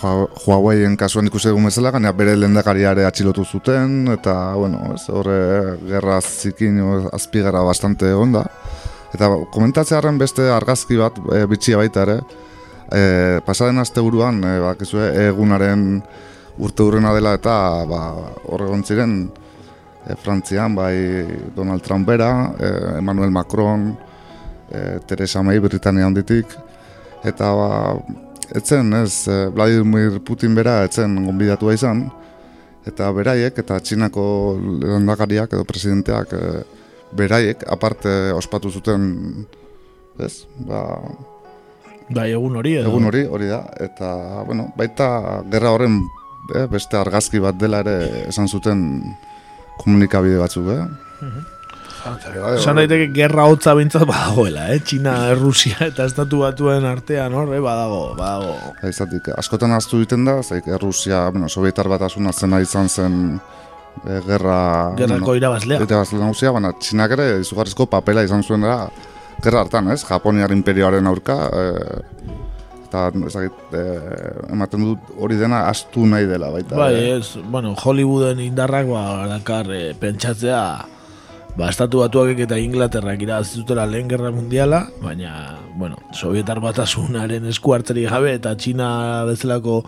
Hua- Huawei-en kasuan ikusi egun bezala, gaina bere lehendakariare atxilotu zuten, eta, bueno, ez, horre gerra zikin azpigara bastante egon. Eta komentatzearen beste argazki bat, e, bitxia baita ere, e, pasaren aste buruan, e, bakizue, egunaren urte hurrena dela eta ba, hor egon ziren e, Frantzian, bai Donald Trump bera, e, Emmanuel Macron, e, Teresa May Britania handitik, eta ba, etzen, ez, Vladimir Putin bera etzen gonbidatua izan, eta beraiek, eta Txinako lehendakariak edo presidenteak e, beraiek, aparte ospatu zuten, ez, ba, Bai, egun hori edo. egun hori, hori da, eta, bueno, baita gerra horren eh, beste argazki bat dela ere esan zuten komunikabide batzuk, eh? Esan daiteke gerra hotza bintzat badagoela, eh? Txina, Rusia eta estatu batuen artean, hor, eh? Badago, badago. Izatik, askotan aztu egiten da, zaik, Errusia, bueno, Sovietar batasuna zena izan zen e, gerra... Gerrako irabazlea. Irabazlea nagusia, baina txinak ere izugarrizko papela izan zuen da, gerra hartan, ez? Japoniar imperioaren aurka, e, eta ezagit, e, ematen dut hori dena astu nahi dela baita. Bai, ere. ez, bueno, Hollywooden indarrak, ba, dakar, eh, pentsatzea, ba, estatu batuak eta Inglaterrak irabazi zutela lehen gerra mundiala, baina, bueno, Sovietar batasunaren eskuartzerik gabe eta Txina bezalako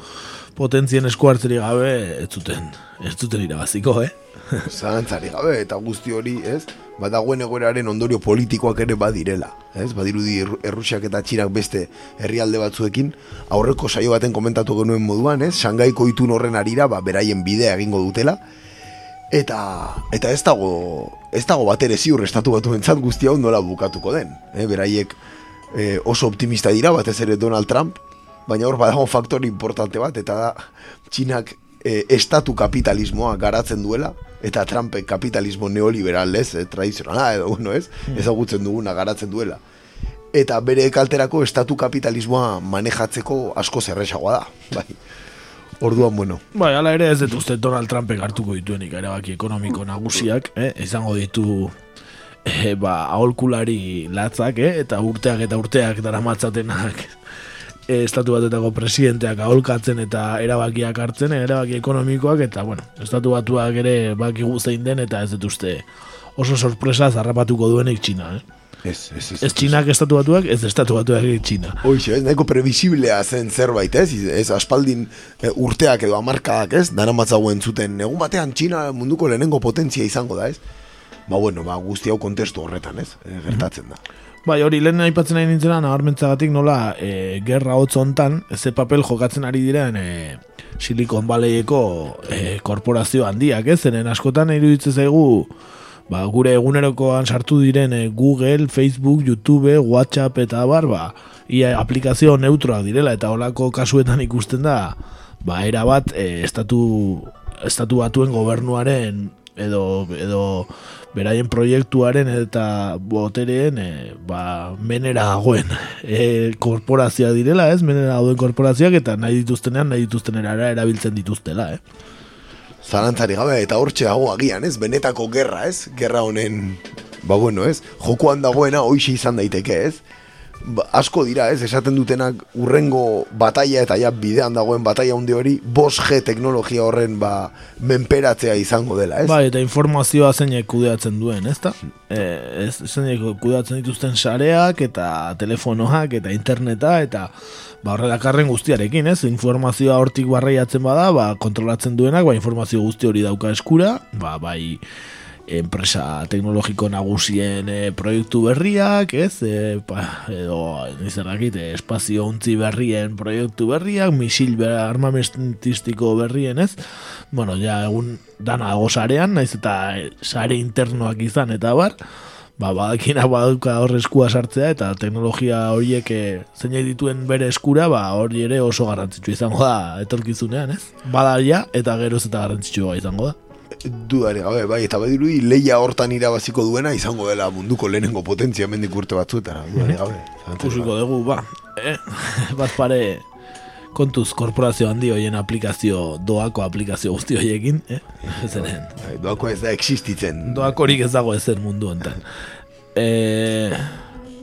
potentzien eskuartzerik gabe ez zuten, ez zuten irabaziko, eh? Zalantzari gabe, eta guzti hori, ez? Badagoen egoeraren ondorio politikoak ere badirela, ez? Badirudi Erru- Errusiak eta Txinak beste herrialde batzuekin, aurreko saio baten komentatu genuen moduan, ez? Sangaiko itun horren arira, ba, beraien bidea egingo dutela, eta eta ez dago ez dago bat ere ziur estatu batu entzat guzti hau nola bukatuko den. Eh? Beraiek eh, oso optimista dira, batez ere Donald Trump, baina hor badago faktor importante bat, eta da Txinak eh, estatu kapitalismoa garatzen duela, eta Trumpek kapitalismo neoliberal ez, eh, tradizionala edo, bueno, ez, ezagutzen duguna garatzen duela. Eta bere kalterako estatu kapitalismoa manejatzeko asko zerresagoa da, bai. Orduan, bueno, Bai, ala ere ez dut uste Donald Trumpek hartuko dituenik erabaki ekonomiko nagusiak, eh? izango ditu eh, ba, aholkulari latzak, eh? eta urteak eta urteak daramatzatenak estatu batetako presidenteak aholkatzen eta erabakiak hartzen, eh, erabaki ekonomikoak, eta bueno, estatu batuak ere baki zein den, eta ez dut uste oso sorpresa zarrapatuko duenik Txina, eh? ez, ez, ez, Ez Txinak estatu batuak, ez estatu batuak Txina. Hoixe, ez, nahiko previsiblea zen zerbait, ez? Ez aspaldin e, urteak edo amarkadak, ez? Dara matzagoen zuten, egun batean Txina munduko lehenengo potentzia izango da, ez? Ba, bueno, ba, guzti hau kontestu horretan, ez? Gertatzen da. Bai, hori lehen aipatzen nahi nintzena, nabarmentzagatik nola e, gerra hotz hontan, ze papel jokatzen ari diren e, Silicon Valleyeko e, korporazio handiak, ez? Zeren askotan iruditzen zaigu, ba, gure egunerokoan sartu diren e, Google, Facebook, YouTube, WhatsApp eta bar, ba, ia aplikazio neutroak direla, eta holako kasuetan ikusten da, ba, era bat, e, estatu, estatu batuen gobernuaren edo, edo beraien proiektuaren eta botereen e, ba, menera dagoen e, korporazioa direla, ez? Menera dagoen korporazioak eta nahi dituztenean, nahi dituztenera erabiltzen dituztela, eh? Zalantzari gabe, eta hortxe dago agian, ez? Benetako gerra, ez? Gerra honen, ba, bueno, ez? Jokoan dagoena hoixe izan daiteke, ez? Ba, asko dira, ez? Esaten dutenak urrengo bataia eta ja bidean dagoen bataia hunde hori 5G teknologia horren ba menperatzea izango dela, ez? Bai, eta informazioa zeinek kudeatzen duen, ezta? E, ez zeinek kudeatzen dituzten sareak eta telefonoak eta interneta eta ba horrelakarren guztiarekin, ez? Informazioa hortik barreiatzen bada, ba kontrolatzen duenak, ba informazio guzti hori dauka eskura, ba bai enpresa teknologiko nagusien e, proiektu berriak, ez? E, pa, edo, nizerrakit, e, espazio untzi berrien proiektu berriak, misil ber, armamentistiko berrien, ez? Bueno, ja, egun dana sarean, naiz eta e, sare internoak izan, eta bar, ba, badakina baduka hor eskua sartzea, eta teknologia horiek zeinak dituen bere eskura, ba, hori ere oso garrantzitsua izango da etorkizunean, ez? Badaia, eta geroz eta garrantzitsua izango da. Dudari gabe, bai, eta badirudi leia hortan irabaziko duena izango dela munduko lehenengo potentzia mendik urte batzuetara, dudari gabe. Ikusiko dugu, ba, eh? bat pare kontuz korporazio handi hoien aplikazio, doako aplikazio guzti horiekin, eh? Zeren, Bai, Doako ez da existitzen. doakorik ez dago ezer mundu hontan. E,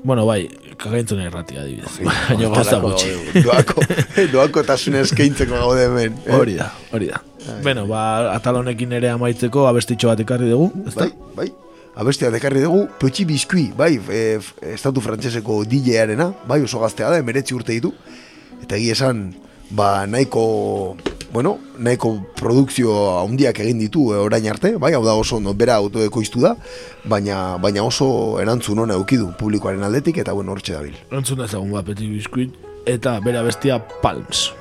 bueno, bai, kagaintzun erratia adibidez. Baina gauza gutxi. Doako, doako tasun eskaintzeko gaude hemen. eh? Hori da, hori da. Bueno, ba, atal honekin ere amaitzeko abestitxo bat ekarri dugu, ezta? Bai, bai. Abestia dekarri dugu, Petit Biscuit, bai, e, estatu frantseseko DJ-arena, bai, oso gaztea da, emeretzi urte ditu. Eta egia esan, ba, nahiko, bueno, nahiko produkzio handiak egin ditu e, orain arte, bai, hau da oso no, bera autoekoiztu da, baina, baina oso erantzun hona eukidu publikoaren aldetik, eta bueno, hortxe dabil. Entzun dezagun ba, Petit Biscuit, eta bera bestia Palms.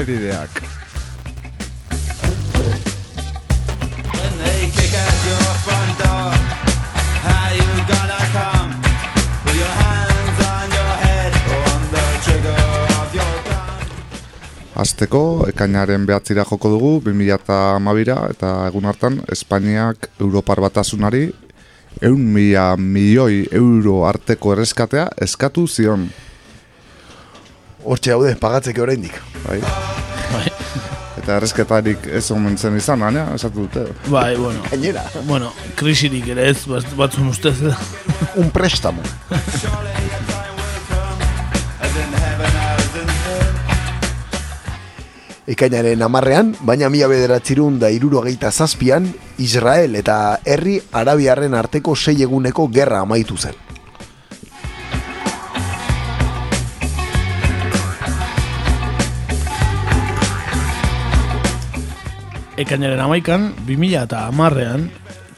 Efemerideak. Azteko, ekainaren behatzira joko dugu, 2008a eta egun hartan, Espainiak Europar batasunari eun mila milioi euro arteko erreskatea eskatu zion. Hortxe haude, pagatzeke oraindik. Bai? Bai, Eta erresketarik ez omen zen izan, baina, esatu dute. bai, bueno. Gainera, Bueno, krisirik ere ez, bat- batzun ustez. un préstamo. Ekainaren amarrean, baina mila bederatzirun da irurogeita zazpian, Israel eta herri Arabiarren arteko sei eguneko gerra amaitu zen. Ekainaren amaikan, 2000 eta amarrean,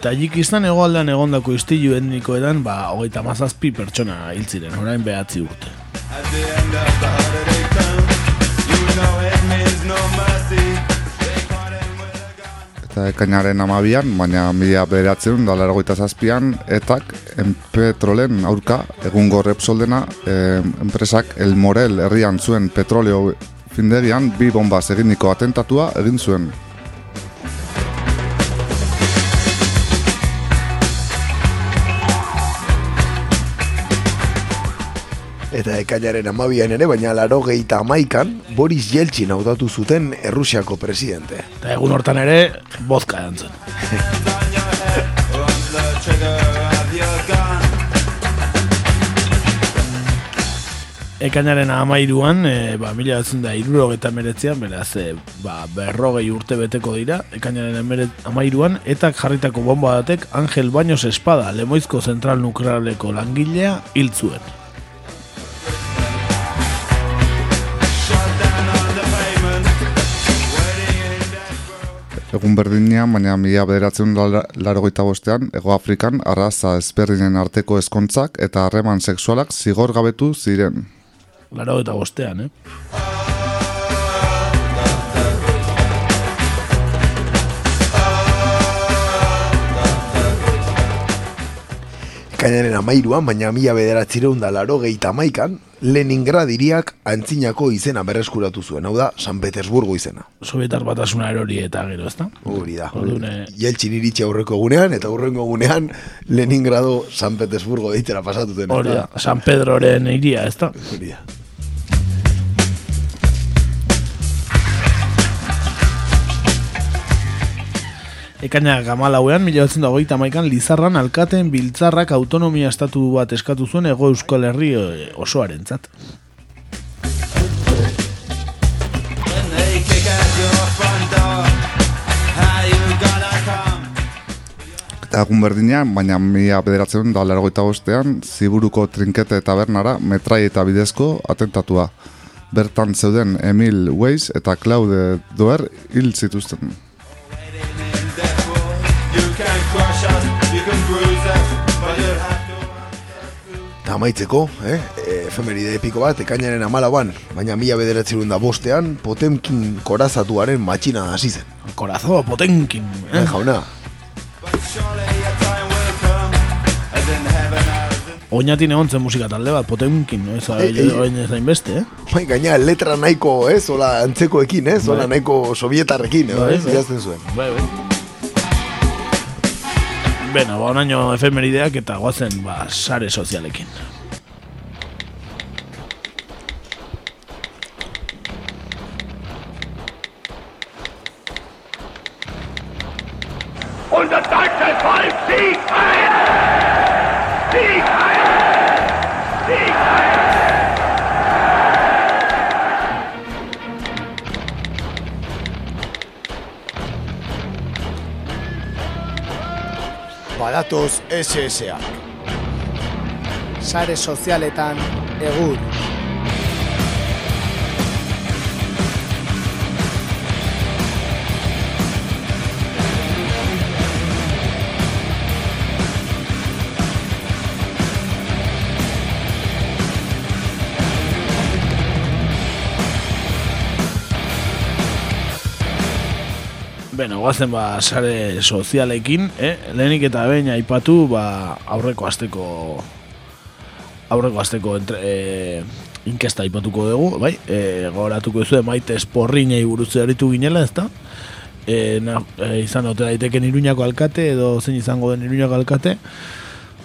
Tajikistan egoaldean egondako istilu etnikoetan, ba, hogeita mazazpi pertsona hil ziren, orain behatzi urte. Eta ekainaren amabian, baina mila bederatzen da largoita zazpian, etak petrolen aurka egungo Repsoldena enpresak El Morel herrian zuen petroleo findegian bi bombaz eginiko atentatua egin zuen. Eta ekainaren amabian ere, baina laro geita amaikan, Boris Yeltsin hautatu zuten Errusiako presidente. Eta egun hortan ere, bozka edantzen. Ekainaren amairuan, e, ba, mila batzen da irurogeta meretzean, beraz, e, ba, berrogei urte beteko dira, ekainaren emere- amairuan, eta jarritako bomba batek Angel Baños Espada, lemoizko zentral nuklearleko langilea, hil zuen. Egun berdinean, baina mila bederatzen larogeita bostean, Ego Afrikan arraza ezberdinen arteko ezkontzak eta harreman sexualak zigor gabetu ziren. Laro eta bostean, eh? Ekainaren amairuan, baina mila bederatzireun da laro geita amaikan, Leningrad iriak antzinako izena berreskuratu zuen, hau da, San Petersburgo izena. Sovietar batasuna erori eta gero, ezta? Hori da. Orduan, eh, Jeltsin iritsi aurreko egunean, eta aurrengo egunean Leningrado San Petersburgo deitera pasatuten. Hori da, San Pedroren iria, ezta? Hori da. Ekaina gamalauean, mila batzen dagoita maikan, Lizarran alkateen biltzarrak autonomia estatu bat eskatu zuen ego euskal herri eh, osoarentzat. Eta egun berdinean, baina mila bederatzen da largoita bostean, ziburuko trinkete tabernara metrai eta bidezko atentatua. Bertan zeuden Emil Weiss eta Claude Doer hil zituzten. Amaitzeko, eh? efemeride epiko bat, ekainaren amalauan, baina mila bederatzerun da bostean, Potemkin korazatuaren matxina hasi zen. Korazo, potenkin, Eh, eh? jauna, Oinatin egon zen musika talde bat, potenkin, ez orain ez hain beste, eh? bai, gaina letra nahiko, ez, hola antzekoekin, ez, hola Bai. nahiko sovietarrekin, eh, Bai, ez, bai. idazten zuen. Bai, bai. Beno, ba, onaino efemerideak eta guazen, ba, sare sozialekin. Badatoz SSA. sare sozialetan egur. Beno, guazen ba, sare sozialekin, eh? lehenik eta behin aipatu ba, aurreko asteko aurreko asteko entre, e, inkesta aipatuko dugu, bai? E, gogoratuko duzu maite esporrinei buruz aritu ginela, ezta? E, na, e, izan ote daiteken iruñako alkate edo zein izango den iruñako alkate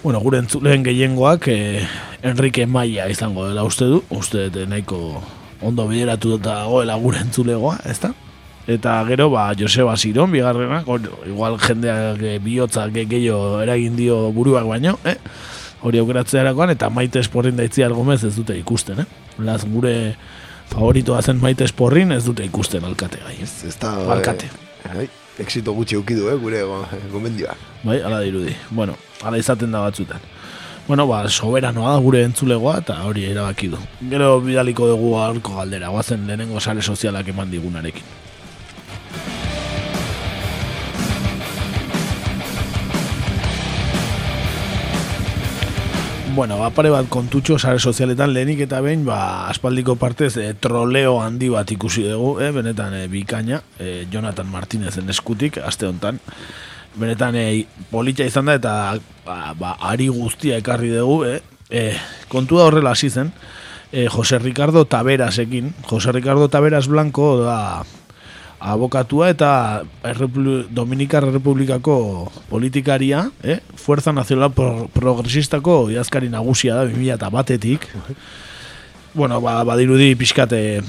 bueno, gure entzuleen gehiengoak e, Enrique Maia izango dela uste du uste dut nahiko ondo bideratu eta goela gure entzulegoa, ezta? Eta gero, ba, Joseba Siron, bigarrena, igual jendeak e, bihotza ge- gehiago eragin dio buruak baino, eh? hori aukeratzea erakoan, eta maite esporrin daitzi algomez ez dute ikusten, eh? Laz, gure favoritoa zen maite esporrin ez dute ikusten alkate gai, ez? Ez da... Alkate. Eh, bai, exito gutxi eukidu, eh, gure go- gomendioa. Bai, ala dirudi. Bueno, ala izaten da batzutan. Bueno, ba, soberanoa da gure entzulegoa eta hori erabaki du. Gero bidaliko dugu aurko galdera, guazen lehenengo sare sozialak eman digunarekin. Bueno, ba, pare bat kontutxo sare sozialetan lehenik eta behin, ba, aspaldiko partez e, troleo handi bat ikusi dugu, eh, benetan e, bikaina, e, Jonathan Martinezen eskutik, aste hontan. Benetan e, politxa izan da eta ba, ba, ari guztia ekarri dugu, eh? E, kontua horrela hasi zen, e, Jose Ricardo Taberasekin, Jose Ricardo Taberas Blanco da abokatua eta Errepu- Dominikar Republikako politikaria, eh? Fuerza Nacional Pro Progresistako idazkari nagusia da 2000 batetik. Bueno, ba, badirudi pixkate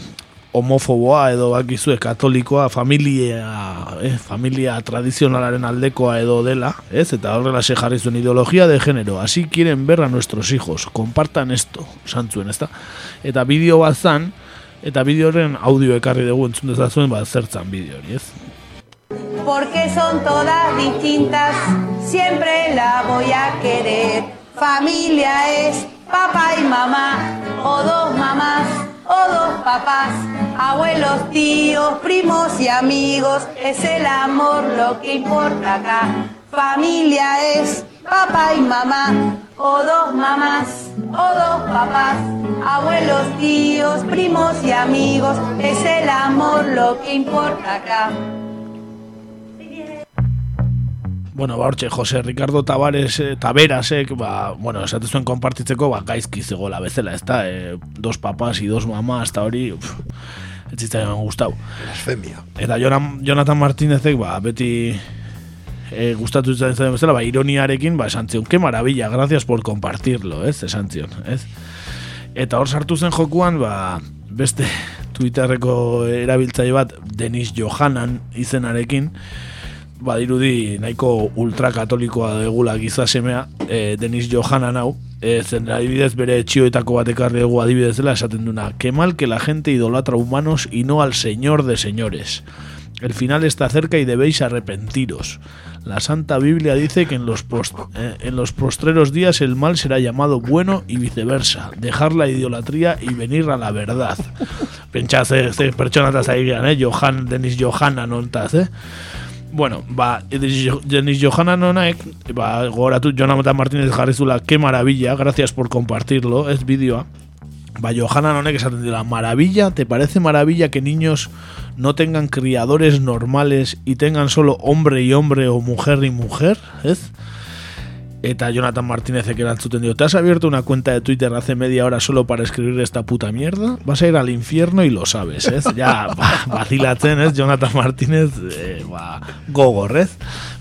homofoboa edo bakizue katolikoa, familia, eh, familia tradizionalaren aldekoa edo dela, ez? Eta horrela se jarri zuen ideologia de género. Así quieren ver a nuestros hijos. Compartan esto, santzuen, ezta? Eta bideo bat zan, eta bideo horren audio ekarri dugu entzun dezazuen, ba, zertzan bideo hori, ez? porque son todas distintas, siempre la voy a querer. Familia es papá y mamá, o dos mamás, o dos papás, abuelos, tíos, primos y amigos, es el amor lo que importa acá. Familia es papá y mamá, o dos mamás, o dos papás, abuelos, tíos, primos y amigos, es el amor lo que importa acá. Bueno, ba, hortxe, Jose Ricardo Tabares, eh, Taberasek, ba, bueno, esate zuen konpartitzeko, ba, gaizki zegoela bezala, ez da, eh, dos papas y dos mamás, eta hori, uf, ez zitzaidan gustau. Blasfemia. Eta Jonathan, Jonathan Martinezek, ba, beti e, gustatu izan zen bezala, ba, ironiarekin, ba, esan zion, que maravilla, gracias por compartirlo, ez, esan zion, ez? Eta hor sartu zen jokuan, ba, beste Twitterreko erabiltzaile bat, Denis Johanan izenarekin, badirudi nahiko ultrakatolikoa degula giza semea, e, Denis Johanan hau, e, zen adibidez bere txioetako bat ekarri dugu adibidez dela esaten duna, que mal que la gente idolatra humanos y no al señor de señores. El final está cerca y debéis arrepentiros. La Santa Biblia dice que en los, post- eh, en los postreros días el mal será llamado bueno y viceversa. Dejar la idolatría y venir a la verdad. Ze, ze pertsonataz ari gehan, eh? Johan, Denis Johanan ontaz, eh? Bueno, ba, Denis Jo- Denis Johanan honek, ba, gogoratu Jonathan Martínez jarri que maravilla, gracias por compartirlo, ez bideoa. Ba, Johanan honek esaten dira, maravilla, ¿te parece maravilla que niños no tengan criadores normales y tengan solo hombre y hombre o mujer y mujer? ¿Ez? Eta Jonathan Martínez erantzuten dio, ¿te has abierto una cuenta de Twitter hace media hora solo para escribir esta puta mierda? Vas a ir al infierno y lo sabes, ¿ez? Ya, ba, vacilatzen, ¿ez? Jonathan Martínez, eh, ba, gogor, ¿ez?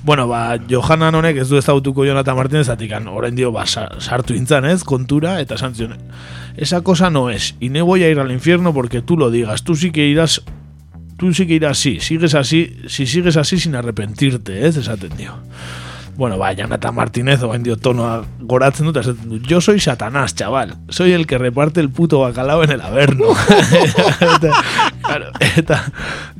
Bueno, ba, Johanan honek ez du ezagutuko Jonathan Martínez, atikan, orain dio, ba, sa- sartu intzan, ¿ez? Kontura, eta esan zion, esa cosa no es, y no voy a ir al infierno porque tú lo digas, tú sí que irás tú sí que irás así, sigues así, si sigues así sin arrepentirte, ez esaten dio. Bueno, ba, Jonathan Martínez oain dio tonoa goratzen dut, esaten du, yo soy Satanás, chaval, soy el que reparte el puto bacalao en el averno. claro, eta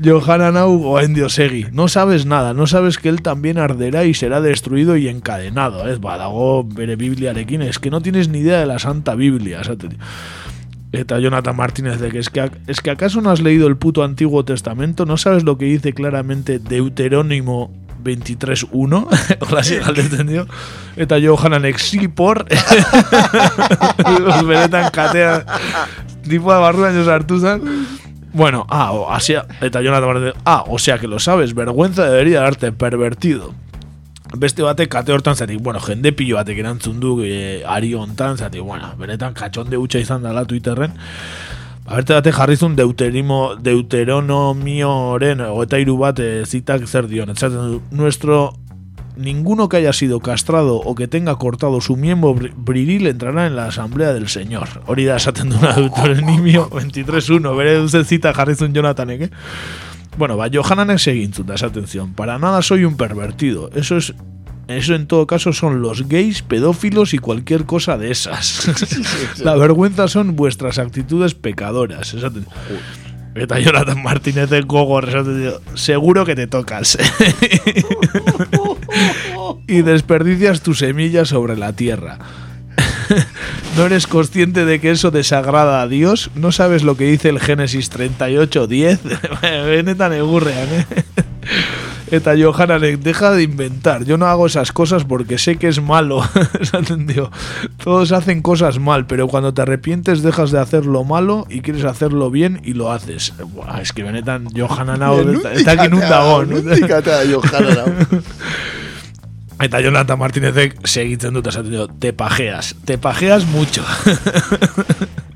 Johanan hau oain dio segi, no sabes nada, no sabes que él también arderá y será destruido y encadenado, ez, ba, dago bere bibliarekin, es que no tienes ni idea de la Santa Biblia. Eta Jonathan Martínez de que es, que es que acaso no has leído el puto Antiguo Testamento, no sabes lo que dice claramente Deuterónimo 23.1 Hola, si galdetzen dio Eta por Los benetan katea Tipua barruan jo sartu zen Bueno, ah, o, asia, eta Jonathan Martinez, ah, o sea que lo sabes, vergüenza debería darte, pervertido. Beste batek kate hortan zatik, bueno, jende pilo batek erantzun du e, ari hontan, zatik, bueno, benetan katxonde hutsa izan dela Twitterren. Aberte batek jarrizun deuterimo, deuteronomioren, eta hiru bat e, zitak zer dion. Etzaten du, nuestro ninguno que haya sido castrado o que tenga cortado su miembro viril entrará en la asamblea del señor. Hori da esaten duna deuteronomio 23.1, bere duzen zita jarrizun Jonathanek, eh? Bueno, ba, Johananek segintzun da esa atención. Para nada soy un pervertido. Eso es eso en todo caso son los gays, pedófilos y cualquier cosa de esas. La vergüenza son vuestras actitudes pecadoras. Esaten. Eta Jonathan Martínez de gogor, seguro que te tocas. y desperdicias tu semilla sobre la tierra. ¿No eres consciente de que eso desagrada a Dios? ¿No sabes lo que dice el Génesis 38.10? Benetan egurrean, eh? Eta Johananek, deja de inventar. Yo no hago esas cosas porque sé que es malo. Todos hacen cosas mal, pero cuando te arrepientes dejas de hacer lo malo y quieres hacerlo bien y lo haces. Buah, es que benetan eta eta aquí un atea Johanan hau. Eta Jonathan Martínezek segitzen dut esaten dio, te pajeas, te pajeas mucho.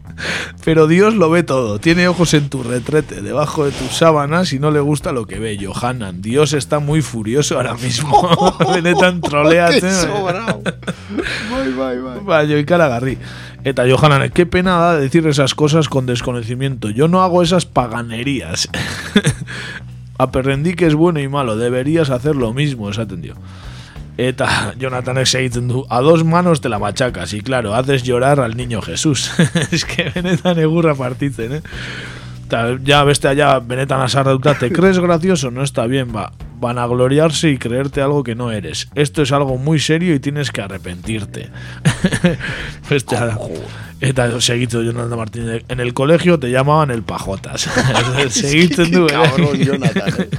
Pero Dios lo ve todo, tiene ojos en tu retrete, debajo de tus sábanas y no le gusta lo que ve. Johanan, Dios está muy furioso ahora mismo. Benetan. Bai, bai, bai. Baina ikaragarri. Eta Johanan, qué pena da decir esas cosas con desconocimiento. Yo no hago esas paganerías. Aprendí que es bueno y malo, deberías hacer lo mismo, esaten dio. Eta Jonathanek segitzen du, a dos manos te la machacas, y claro, haces llorar al niño Jesús. es que benetan egurra partitzen, eh? Eta ya beste allá benetan asardauta, te crees gracioso, no está bien, va. Van a gloriarse y creerte algo que no eres. Esto es algo muy serio y tienes que arrepentirte. beste allá. Eta du Jonathan Martínez, en el colegio te llamaban el pajotas. Qué eh? cabrón, Jonathan, eh.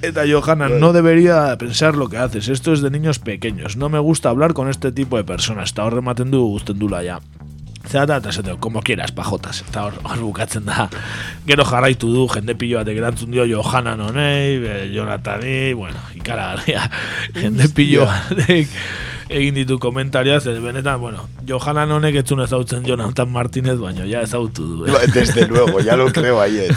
Eta Johanna, no debería pensar lo que haces. Esto es de niños pequeños. No me gusta hablar con este tipo de personas. Eta hor ematen du guzten dula ja. Zerata eta como quieras, pajotas. Eta hor, hor bukatzen da. Gero jarraitu du, jende pilo batek erantzun dio Johanna nonei, Jonathani, bueno, ikaragarria. Jende pilo batek egin ditu komentariaz, ez benetan, bueno, Johanna honek etzun ezautzen Jonathan Martínez, baina ja ezautu du. Eh? Ba, Desde luego, ya lo creo ayer.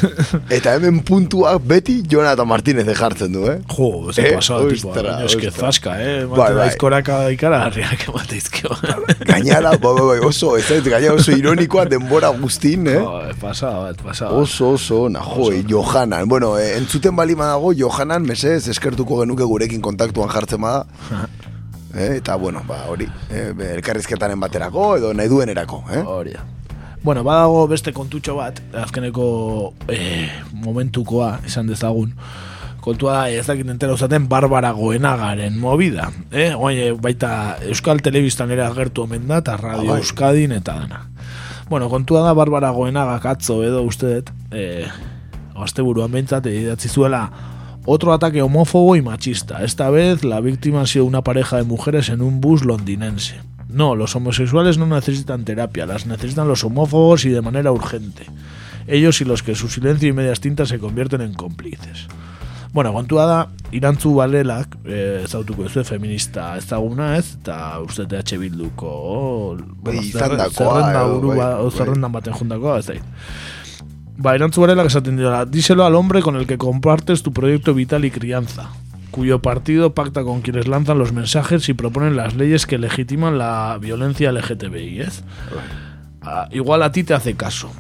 Eta hemen puntuak beti Jonathan Martínez jartzen du, eh? Jo, ze Eh, pasada, tipo, baina eske zaska, eh? Bai, Mate bai. daizkoraka ikaragarriak emateizkio. Gainara, bai, bai, bai, oso, ez zait, gainara oso ironikoa denbora guztin, eh? Jo, pasada bat, pasada. Oso, oso, na, jo, eh, Johanan. Bueno, eh, entzuten bali dago, Johanan, mesez, eskertuko genuke gurekin kontaktuan jartzen bada. Eh, eta, bueno, ba, hori, eh, elkarrizketaren baterako, edo nahi duenerako, eh? Hori da. Bueno, badago beste kontutxo bat, azkeneko eh, momentukoa esan dezagun. Kontua ez dakit entera uzaten Barbara Goenagaren movida. Eh? Oain, eh, baita Euskal Telebistan ere agertu omen da, eta Radio Ah, bai. Euskadin eta dana. Bueno, kontua da Barbara Goenaga katzo edo uste dut, eh, asteburuan behintzat idatzi zuela otro ataque homófobo y machista. Esta vez la víctima ha sido una pareja de mujeres en un bus londinense. No, los homosexuales no necesitan terapia, las necesitan los homófobos y de manera urgente. Ellos y los que su silencio y medias tintas se convierten en cómplices. Bueno, kontua da, irantzu balelak, eh, ezautuko ez feminista ezaguna ez, eta uste TH Bilduko Bai, zerre- izandakoa, zerrenda edo, buru bai, ba- o bai. zerrendan baten juntakoa, ez dakit. Ba, irantzu balelak esaten dira, díselo al hombre con el que compartes tu proyecto vital y crianza, cuyo partido pacta con quienes lanzan los mensajes y proponen las leyes que legitiman la violencia LGTBI, ¿ez? Ah, igual a ti te hace caso.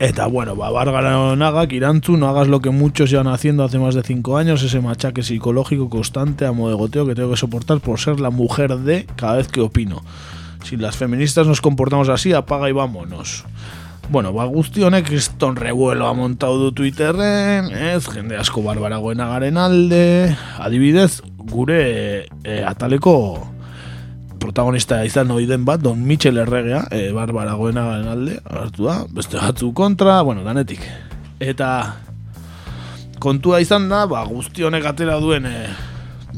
Eta bueno, Bárbara Naga, Kiranzu, no hagas lo que muchos llevan haciendo hace más de cinco años, ese machaque psicológico constante a modo de goteo que tengo que soportar por ser la mujer de cada vez que opino. Si las feministas nos comportamos así, apaga y vámonos. Bueno, ba guzti honek kriston revuelo ha montado du Twitterren, ez, jende asko Barbara Goenagaren alde, adibidez, gure e, ataleko protagonista izan ohi den bat, Don Michel Erregea, e, Barbara Goenagaren alde, hartu da, beste batzu kontra, bueno, danetik. Eta kontua izan da, ba, guzti honek atera duen e,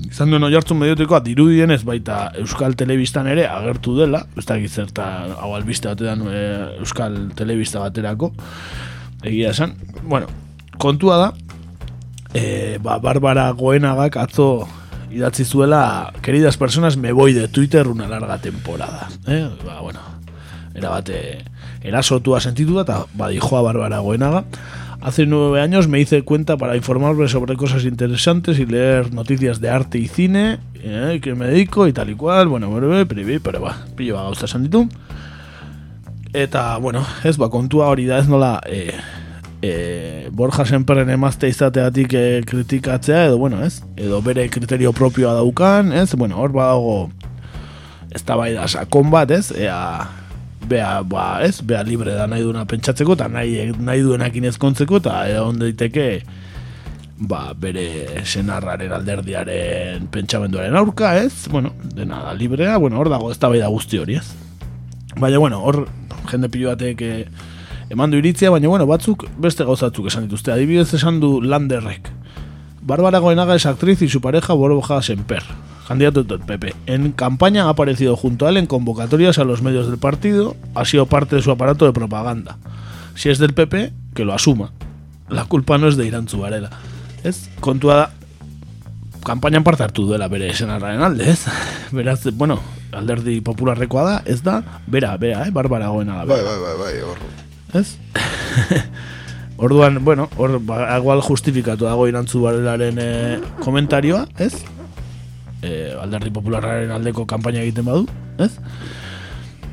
izan duen oiartzun mediotikoa dirudienez baita Euskal Telebistan ere agertu dela, ez dakit zerta hau albiste batean e, Euskal Telebista baterako, egia esan. Bueno, kontua da, e, ba, Barbara Goenagak atzo idatzi zuela, queridas personas, me voy de Twitter una larga temporada. Eh? Ba, bueno, era bate erasotua sentitu da, eta ba, dijo a Barbara Goenaga, Hace nueve años me hice cuenta para informarme sobre cosas interesantes y leer noticias de arte y cine, eh, que me dedico y tal y cual, bueno, bueno, pero, pero ba, pillo ba, gauza esan ditu. Eta, bueno, ez ba, kontua hori da ez nola e, e, Borja Senperren emazte izateatik e, kritikatzea edo, bueno, ez? Edo bere kriterio propioa daukan, ez? Bueno, hor badago ez da bai da sakon bat, ez? Ea, bea, ba, ez? Bea libre da nahi duena pentsatzeko eta nahi, nahi duenakin ezkontzeko eta egon daiteke ba, bere senarraren alderdiaren pentsamenduaren aurka, ez? Bueno, dena da librea, bueno, hor dago ez da guzti hori, ez? Baina, bueno, hor jende pilo batek eh, eman du iritzia, baina, bueno, batzuk beste gauzatzuk esan dituzte. Adibidez esan du Landerrek. Bárbara Goenaga es actriz y su pareja Borja Semper, candidato del PP. En campaña ha aparecido junto a él en convocatorias a los medios del partido, ha sido parte de su aparato de propaganda. Si es del PP, que lo asuma. La culpa no es de Irán Varela. Ez, kontua da, kampainan parte hartu duela bere senarraren alde, ez? Beraz, bueno, alderdi popularrekoa da, ez da, bera, bera, eh? Barbara goena da. Bai, bai, bai, bai, hor. Ez? Orduan, bueno, hor, ba, igual justifikatu dago irantzu barelaren eh, komentarioa, ez? Eh, alderdi popularraren aldeko kanpaina egiten badu, ez?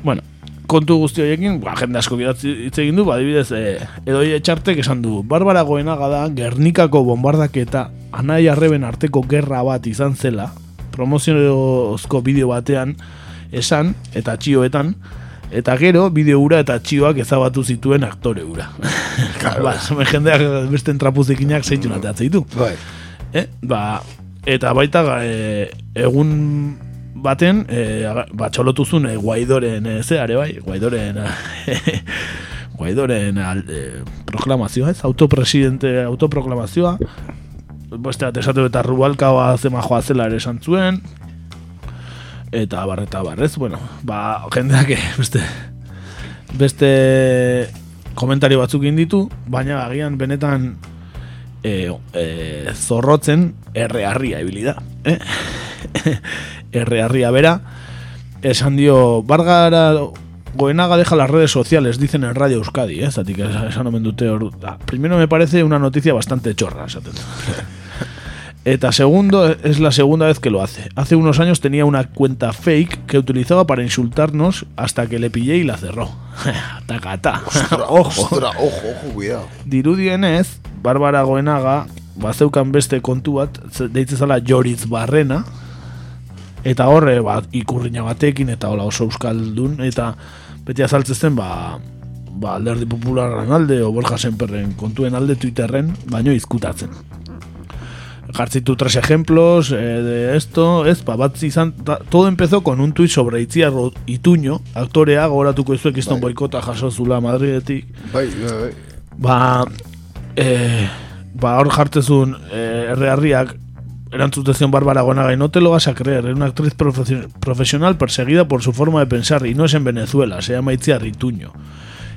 Bueno, kontu guzti horiekin, ba, jende asko bidatzi hitz egin du, ba, adibidez, eh, edoi etxartek esan du, Barbara Goenaga da, Gernikako bombardaketa anai arreben arteko gerra bat izan zela, promoziozko bideo batean esan, eta txioetan, eta gero bideo ura eta txioak ezabatu zituen aktore ura. Claro. ba, jendeak beste entrapuzikinak zeitzun ateatzen ditu. Bai. Eh? Ba, eta baita e, egun baten e, ba, txolotuzun e, guaidoren e, zeare bai, guaidoren guaidoren al, e, proklamazioa ez, autopresidente autoproklamazioa. Beste bat esatu eta rubalkaoa zema joa zela ere esan zuen. Eta bar eta bar, ez? Bueno, ba, jendeak eh, beste beste komentario batzuk egin ditu, baina agian benetan e, e, zorrotzen errearria ibili da, eh? errearria bera esan dio Bargara Goenaga deja las redes sociales, dicen en Radio Euskadi, eh? Zatik, esan omen dute hor. Ah, primero me parece una noticia bastante chorra, esaten. Eta segundo, es la segunda vez que lo hace. Hace unos años tenía una cuenta fake que utilizaba para insultarnos hasta que le pillé y la cerró. Takata. ojo. Ostra, ojo, ojo, cuidado. Dirudienez, Barbara Goenaga bazeukan beste kontu bat, ze- deitzen zala Joritz Barrena, eta horre bat ikurriña batekin eta hola oso euskaldun eta beti azaltzen ba, ba alderdi popularren alde o Borja Senperren kontuen alde Twitterren baino izkutatzen. Jartzitu tres ejemplos eh, de esto, ez, ba, bat izan, ta- todo empezó con un tuit sobre Itziar Ro- Ituño, aktorea, gogoratuko izuek kiston boikota jaso zula Madridetik, Bai, bai, bai. ba, eh, ba hor jartezun eh, errearriak erantzutezion Bárbara Goenaga y no te lo vas a creer, es una actriz profe- profesional perseguida por su forma de pensar y no es en Venezuela, se llama Itziar Ituño.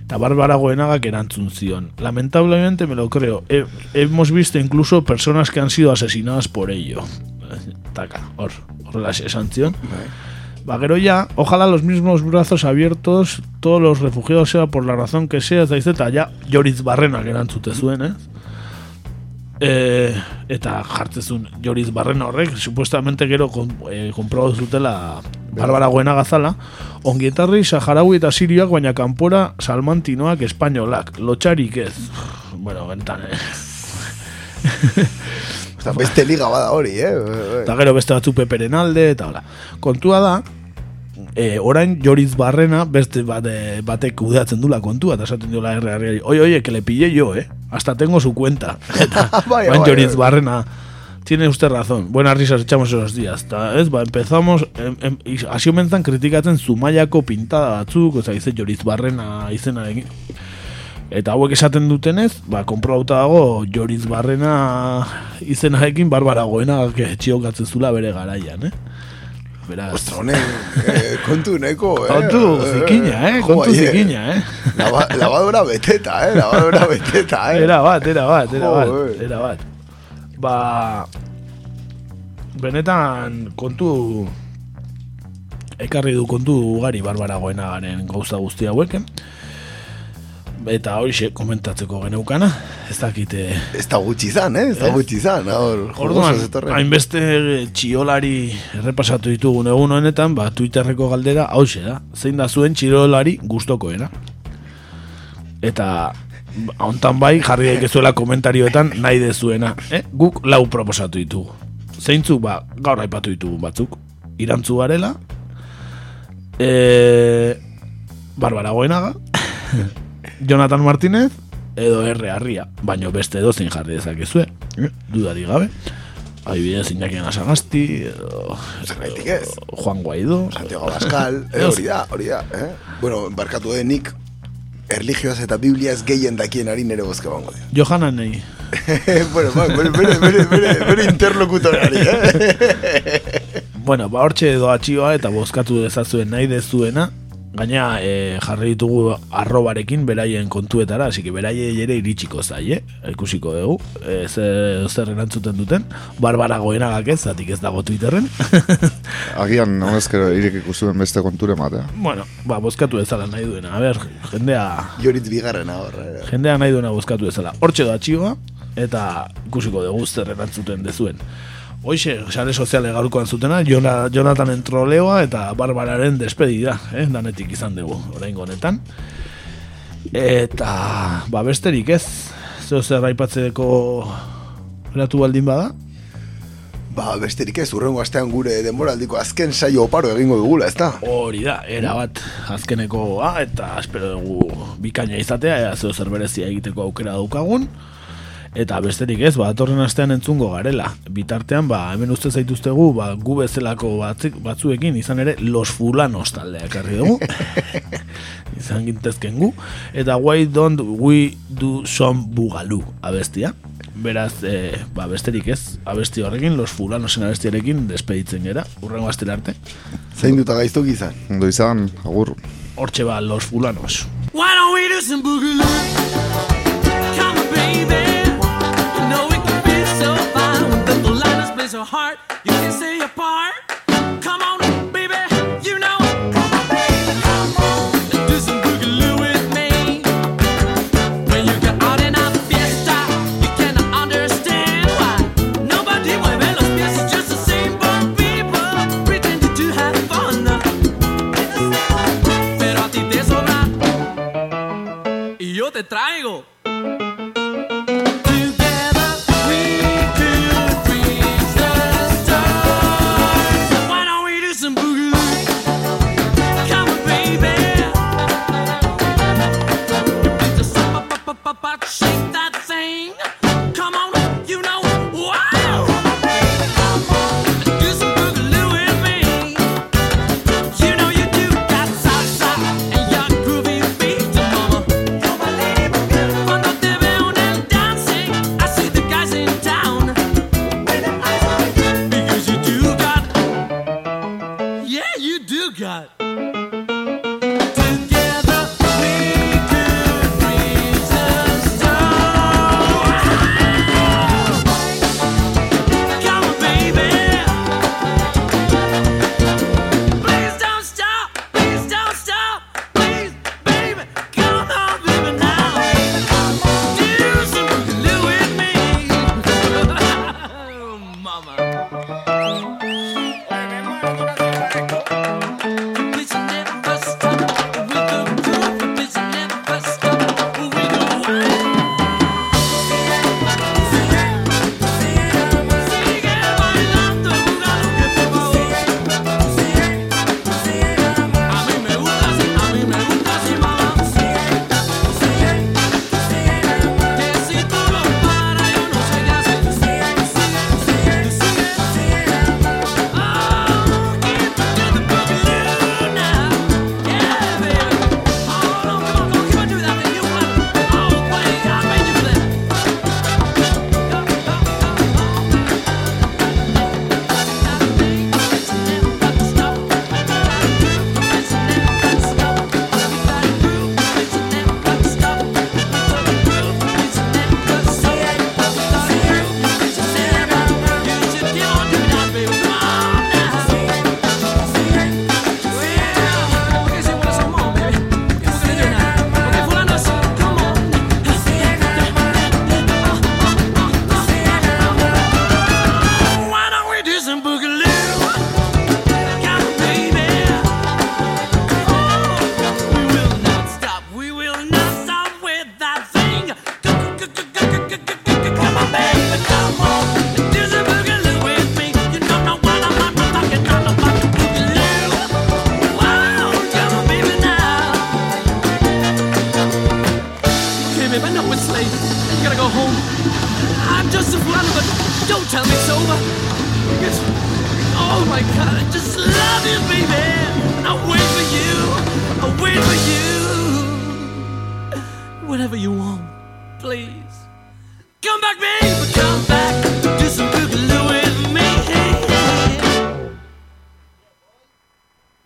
Eta Bárbara Goenaga que erantzun zion. Lamentablemente me lo creo. He- hemos visto incluso personas que han sido asesinadas por ello. Taka, hor, horrela esan zion. Ba, gero ya, ojalá los mismos brazos abiertos, todos los refugiados sea por la razón que sea, eta izeta, ja, Joritz Barrenak erantzute zuen, ez? E, eta jartzezun Joritz Barrena horrek, supuestamente gero kon, e, konprobatu zutela Barbara Goenaga zala, ongietarri Saharaui eta Sirioak, baina kanpora salmantinoak espainolak, lotxarik ez. Bueno, bentan, eh? Osta, beste liga bada hori, eh? Eta gero beste batzuk peperen alde, eta hola. Kontua da, e, orain Joritz Barrena beste bate, batek kudeatzen dula kontua, eta esaten diola erreari, oye, oye, que le pillé yo, eh? Hasta tengo su cuenta. Eta, Joritz bai. Barrena, tiene usted razón, buenas risas echamos esos días. Ta, ez, ba, empezamos, em, em, y hasi omentzan kritikatzen zumaiako pintada batzuk, oza, ize Joritz Barrena izenarekin. Eta hauek esaten dutenez, ba, konprobauta dago Joritz Barrena izenarekin Barbara Goena txiokatzen zula bere garaian, eh? Beraz. Ostra, honen, eh, kontu neko, eh? Kontu zikina, eh? Jo, Kontu aie. zikina, eh? Laba, lavadora beteta, eh? Lavadora beteta, eh? Era bat, era bat, era bat, Jo, eh. era bat. Ba, benetan kontu ekarri du kontu ugari barbaragoena garen gauza guzti haueken. Eta horixe komentatzeko geneukana, ez dakite... Ez da gutxi izan, eh? Ez da gutxi izan, hor, Orduan, hainbeste txiolari errepasatu ditugun egun honetan, ba, Twitterreko galdera hauxe da. Zein da zuen txirolari gustokoena? Eta hontan bai jarri daikezuela komentarioetan nahi dezuena. Eh? Guk lau proposatu ditugu. Zeintzuk ba, gaur aipatu ditugu batzuk. Irantzu garela, e, Barbara Goenaga, Jonathan Martinez, edo R. Arria, baino beste edo zein jarri dezakezue, eh? dudari gabe. Adibidez, Iñaki Anasagasti, edo, Zergaitik ez? edo Juan Guaido, Santiago Pascal, eh, hori da, hori da, eh? Bueno, barkatu eh, nik erlijioaz eta bibliaz gehien dakien ari nere bozka bango dio. Johanan nahi. bueno, ba, bere, bere, bere, bere, bere interlokutorari, eh? Bueno, ba hortxe edo atxioa eta bozkatu dezazuen nahi dezuena, gaina e, jarri ditugu arrobarekin beraien kontuetara, hasi que beraiei ere iritsiko zai, eh? ikusiko dugu, e, zer, zer erantzuten duten, barbara goenagak ez, zatik ez dago Twitterren. Agian, honezkero, irekiko zuen beste konture matea. bueno, ba, bozkatu ezala nahi duena, a ber, jendea, Joritz bigarrena hor. eh. jendea nahi duena bozkatu ezala. Hortxe da atxioa, eta ikusiko dugu zer erantzuten dezuen. Hoxe, sare soziale gaurkoan zutena, Jona, Jonathanen troleoa eta Barbararen despedida, eh? danetik izan dugu, oraingo honetan. Eta, ba, besterik ez, zeo zer aipatzeko eratu baldin bada, Ba, besterik ez, urrengo astean gure denboraldiko azken saio oparo egingo dugula, ez da? hori da, era bat azkenekoa, eta espero dugu bikaina izatea, ea zeo zer berezia egiteko aukera daukagun, Eta besterik ez, ba, atorren astean entzungo garela. Bitartean, ba, hemen uste zaituztegu, ba, gu bezalako batzik, batzuekin izan ere Los Fulanos taldea ekarri dugu. izan gintezken gu. Eta Why Don't We Do Some Bugalu abestia. Beraz, e, ba, besterik ez, abesti horrekin, Los Fulanosen abestiarekin despeditzen gera, urrengo astera arte. Zein duta gaiztok izan? Ondo izan, agur. Hortxe ba, Los Fulanos. Why don't we do some boogaloo? You can say your part. Come on, baby. You know. Come on, baby. Come on. Do some boogaloo with me. When you get out in fiesta, you understand why nobody just the same people to have fun. Pero a ti te sobra y yo te.